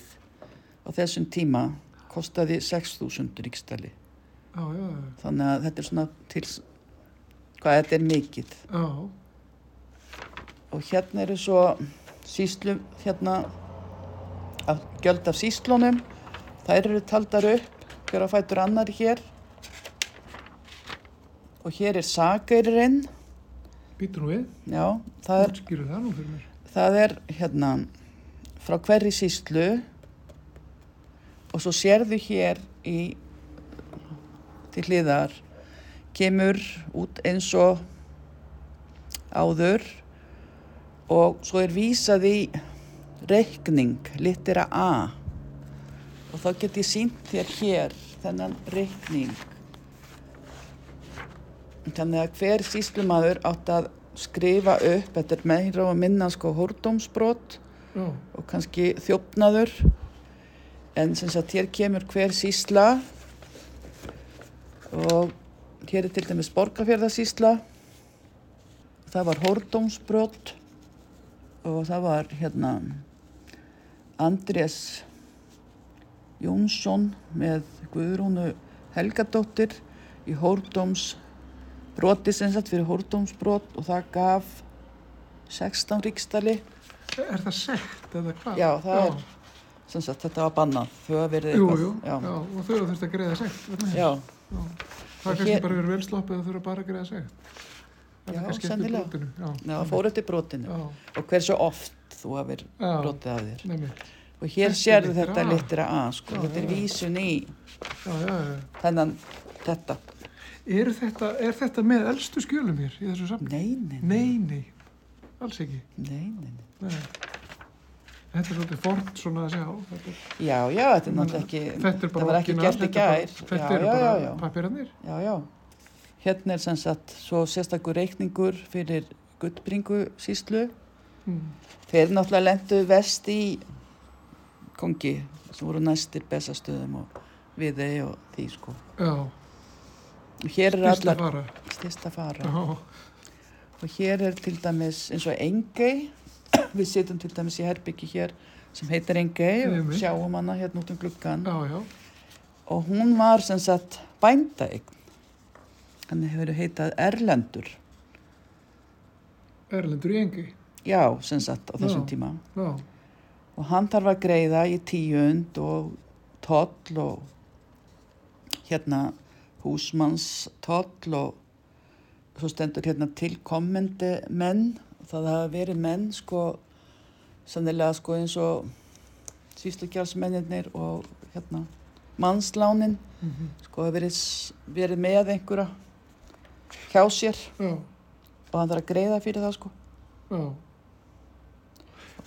á þessum tíma kostaði 6.000 ríkstali. Já, já, já, þannig að þetta er svona til hvað þetta er mikið. Já, og hérna eru svo síslu hérna af, gjöld af síslunum þær eru taldar upp hver að fætur annar hér. Og hér er sageirinn býtur nú við, já, það er útskýru það nú fyrir mér. það er hérna frá hverri síslu og svo sérðu hér í til hliðar kemur út eins og áður og svo er vísað í reikning, litera A. Og þá get ég sínt þér hér þennan reikning þannig að hver síslumadur átt að skrifa upp, þetta er meira og minna sko hórdómsbrot Já, og kannski þjófnaður. En sem sagt hér kemur hver sísla og hér er til dæmis borgarfjörðasísla það var hórdómsbrot og það var hérna Andrés Jónsson með Guðrúnu Helgadóttir í hórdómsbroti sem sagt fyrir hórdómsbrot og það gaf 16 ríkstali er það sekt eða hvað? Já, það er sem sagt þetta var bannað þau hafa verið Jú, eitthvað jú, já. já. og þau þurft að greiða þess. Já, Já. Það Og er kannski hér- bara verið vel sloppið að þurfa bara að greiða er Já, sennilega. Já, Já, það fór eftir brotinu Já, og hversu oft þú hafið já, brotið af þér nefnir. og hér sérðu þetta litera A sko, Já, þetta er já. vísun í Já, já, já. þennan þetta Er þetta, er þetta með eldstu skjölum hér í þessu safni? nei, nei, Nei, nei, alls ekki. nei, nei, nei. Nei. Þetta er svolítið fort svona að sjá. Þetta er, Já, já, þetta er náttúrulega ekki þetta það var ekki gert í þetta gær Þetta eru bara já, já, já, hérna er sem sagt svo sérstakur reikningur fyrir Guttbringu síslu Mm. þeir náttúrulega lendu vest í kongi sem voru næstir besastöðum og viði og því sko Já, hér er að allar styrsta fara Já, og hér er til dæmis eins og Engei við sitjum til dæmis í herbyggi hér sem heitir Engei og sjáum hana hérna út um gluggan já, já. og hún var sem sagt bændaegn hann hefur heitað Erlendur. Erlendur í engi. já, sem sagt á þessum tíma. Já, og hann þarf að greiða í tíund og toll og hérna húsmanns toll og svo stendur hérna tilkommandi menn. Það hafa verið menn sko sannilega sko eins og síslugjálsmennir og hérna mannslánin mhm, sko hafa verið, verið með einhverja hjá sér. Já, og hann þarf að greiða fyrir það sko. Já.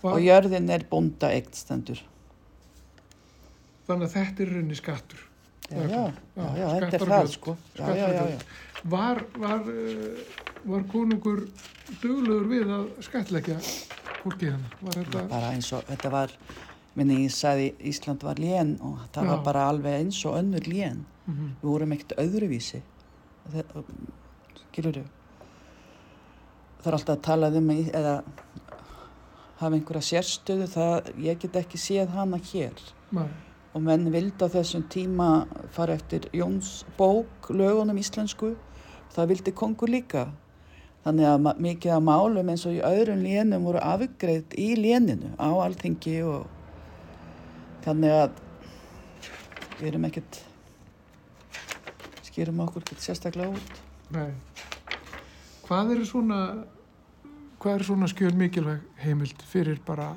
og jörðin er bónda eitt stendur. Þannig að þetta er rauninni skattur. Já, já, já, þetta er það sko. Var, var, uh, var konungur duglegur við að skatleggja fólkið hann? Var þetta, bara eins og þetta var minni ég sagði Ísland var lén og það var bara alveg eins og önnur lén. Mhm, við vorum ekkert öðruvísi. Skilur það er alltaf að tala um eða hafa einhverja sérstöðu það, ég get ekki séð hana hér. Nei, og menn vildi á þessum tíma fara eftir Jóns bók lögunum íslensku. Það vildi kongur líka. Þannig að mikið af málum eins og í öðrum lénum voru afgreitt í léninu á alþingi og þannig að við erum ekkert skýrum okkur ekkert sérstaklega út. Nei. Hvað eru svona, hvað eru svona skjöl mikilvæg heimild fyrir bara,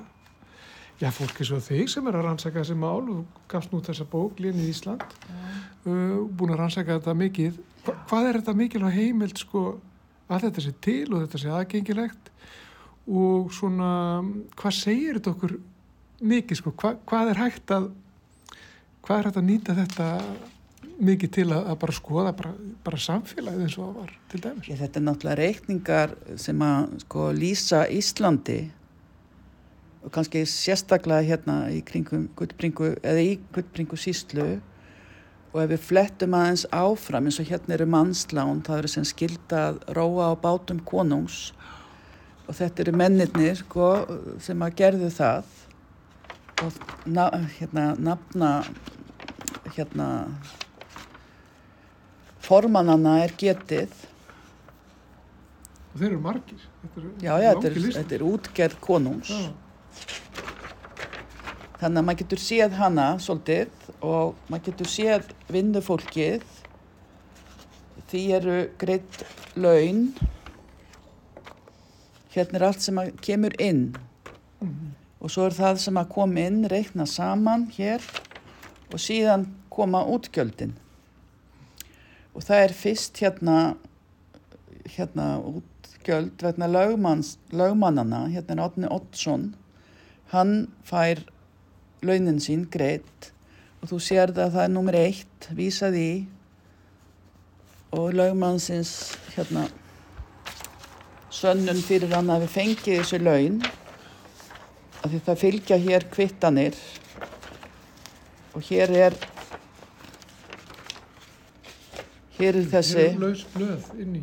já, fólk eins og þig sem er að rannsaka þessi mál og gafst nú þessa bók, Lénið Ísland, uh, búin að rannsaka þetta mikið. Hva, hvað er þetta mikilvæg heimild, sko, að þetta sé til og þetta sé aðgengilegt og svona, hvað segir þetta okkur mikið, sko, hva, hvað er hægt að, hvað er hægt að nýta þetta mikið til að, að bara skoða bara, bara samfélagið eins og það var til dæmis. Ég, þetta er náttúrulega reikningar sem að sko lýsa Íslandi kannski sérstaklega hérna í kringum Gullbringu eða í Gullbringu síslu og ef við flettum aðeins áfram eins og hérna eru mannslán það eru sem skilda að róa á bátum konungs. Og þetta eru mennirnir sko, sem að gerðu það. Og na, hérna nafna hérna formannana er getið. Og þeir eru margir. Þetta eru Já, já, þetta er, þetta er útgerð konungs. Já, Þannig að maður getur séð hana svolítið og maður getur séð vinnufólkið. Því eru greitt laun. Hérna er allt sem kemur inn. Og svo er það sem að kom inn, reikna saman hér og síðan koma útgjöldin. Og það er fyrst hérna, hérna útgjöld vegna lögmannana, hérna er Átni Oddsson, hann fær launin sín greitt og þú sér að það er nummer eitt, vísað í og lögmannsins hérna sönnun fyrir hann að við fengið þessu laun af því það fylgja hér kvittanir og hér er hér er þessi Laus blöð inn í.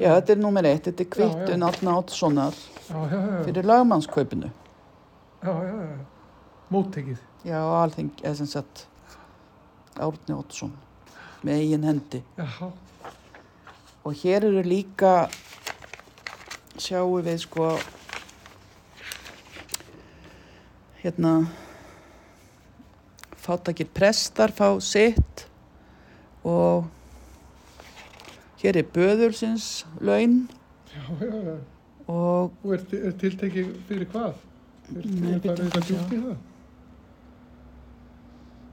já þetta er nummer eitt, þetta er kvittun já. Átna Átssonar Já, já, já. fyrir lögmannskaupinu Já, já, já. Móttekið. já alþing, eða sem sagt Árni Átsson með eigin hendi Já, og hér eru líka sjáum við sko hérna fátakir prestar fá sitt og hér er böðulsins laun já, já, já. og Og er, er tiltekið fyrir hvað? Nei, það?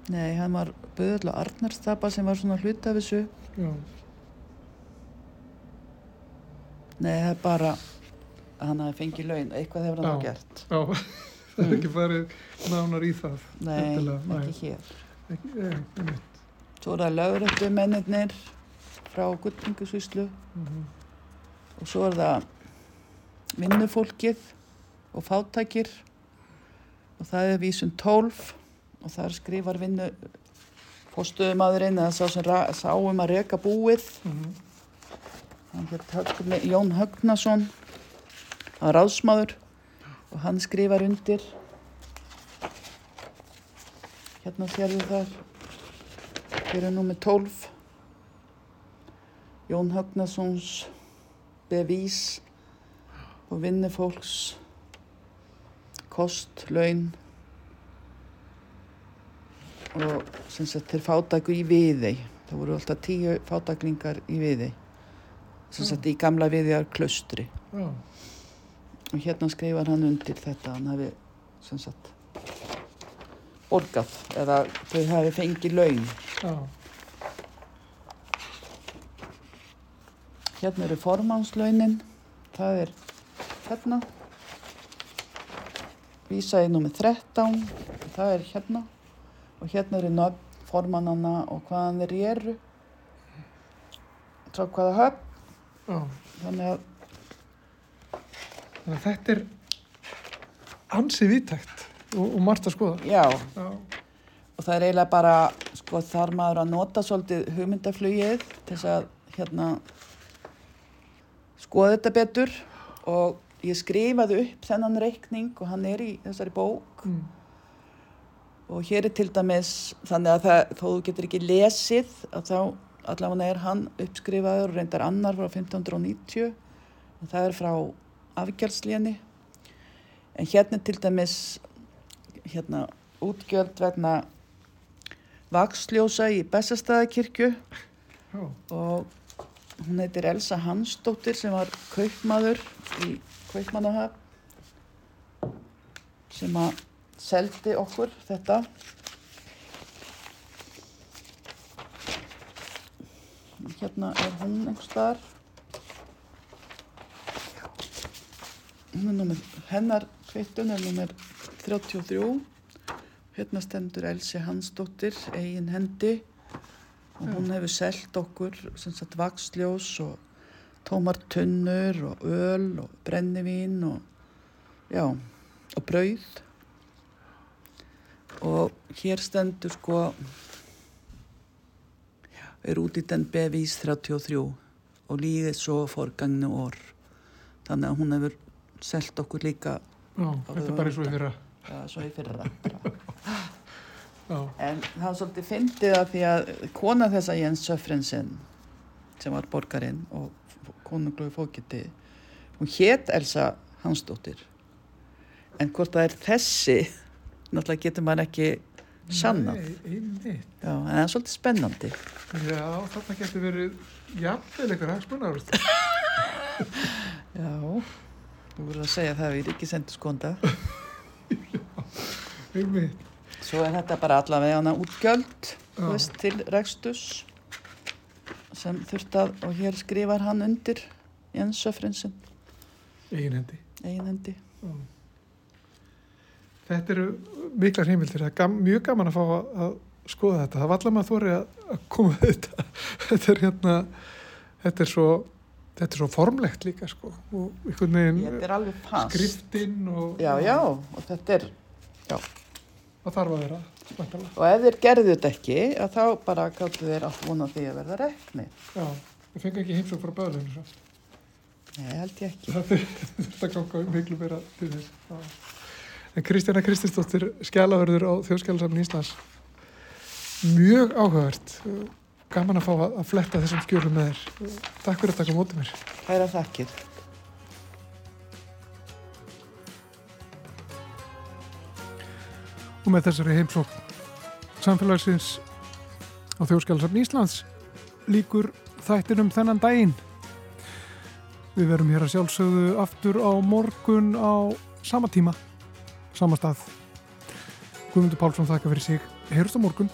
nei, hann var böðul og Arnarstapa sem var svona hluta af þessu Já, nei, það er bara hann hafi fengið laun, eitthvað hefur hann þá gert já. það er ekki farið nánar í það. nei, Endilega, nei. ekki hér Ekki, nei, einmitt. svo er það lögrættu mennirnir frá Gullingusvíslu Mhm. og svo er það vinnufólkið og fátækir og það er vísun 12 og þar skrifar vinnu fórstuðumadurinn eða sá sem ra- sá um að reka búið. Hann hétt Högni, Jón Högnason. Er ráðsmaður. Og hann skrifar undir. Hérna sérðu þar. Hér er númer 12 Jón Högnasons bevís og vinnufólks kost, laun og sem sagt til fátæku í viðei það voru alltaf tíu fátæklingar í viðei sem sagt í gamla viðjar klaustri. Já, og hérna skrifar hann undir þetta hann hafi sem sagt borgað eða þau hafi fengið laun. Já, hérna eru formánslaunin það er hérna vísaði nummer 13 það er hérna. Og hérna eru nöfn formannana og hvaðan þeir eru. Frá hvaða höfn. Já. þannig að Þannig að þetta er ansi viðtækt og, og margt að skoða. já. Já, og það er eiginlega bara sko þar maður að nota svolítið hugmyndaflugið til þess að hérna skoða þetta betur og ég skrifaði upp þennan reikning og hann er í þessari bók. Mm. og hér er til dæmis þannig að það, þó þú getur ekki lesið að þá allavega er hann uppskrifaður reyndar annar frá 1590 og það er frá afgjaldslíðinni en hérna er til dæmis hérna útgjöld vegna vaksljósa í Bessastæðakirkju já, og hún heitir Elsa Hansdóttir sem var kaupmaður í kaupmannahöf sem að seldi okkur þetta. Hérna er hún einhvers staðar. Hún er númer hennar kvittun er númer 33 hérna stendur Elsi Hansdóttir eigin hendi. Og hún hefur selt okkur sem sagt vaksljós og tómar tunnur og öl og brennivín og já, og brauð. Og hér stendur sko er út í den bevís 33 og líðið svo forgangnu orð þannig að hún hefur selt okkur líka já, þetta er bara og í fyrra. já, svo í fyrra En það var svolítið fyndið að því að kona þessa Jens Söfrensen sem var borgarinn og konungluði fókiti, hún hét Elsa Hansdóttir. En hvort það er þessi, náttúrulega getur maður ekki. Já, en það er svolítið spennandi. Já, þarna getur verið jafnvel eitthvað hagsmunnar. Já, þú voru að segja það við ríkisendur skonda. Einmitt. Svo er þetta bara allavega útgjöld, Já. veist, til rekstus sem þurft að, og hér skrifar hann undir Jens Söfrensen, Egin hendi. eigin hendi. Já. Þetta eru miklar heimildir. Það er gam, mjög gaman að fá að, skoða þetta. Það var allar maður þóri að, að koma þetta. Þetta er hérna, þetta er svo þetta er svo formlegt líka sko og einhvern veginn skriftinn og Já, já, og þetta er, það þarf að vera væntanlega. og ef þeir gerðu þetta ekki, að þá bara gáttu þeir allt vona því að verða rekni. já, við fengum ekki heimsók frá böðlunum Nei, held ég ekki. það þurft að ganga miklu meira til þess en Kristjana Kristinsdóttir skjálaförður á þjóðskjálasafni Íslands mjög áhugavert gaman að fá að að fletta þessum skjölum með þér takk fyrir að taka á móti mér Hæra þakkir. Og með þessari heimsókn samfélagsins á þjóðskjálasafni Íslands líkur þættinum þennan daginn. Við verum hér að sjálfsögðu aftur á morgun á sama tíma sama stað. Guðmundur Pálsson þakka fyrir sig. Heyrst á morgun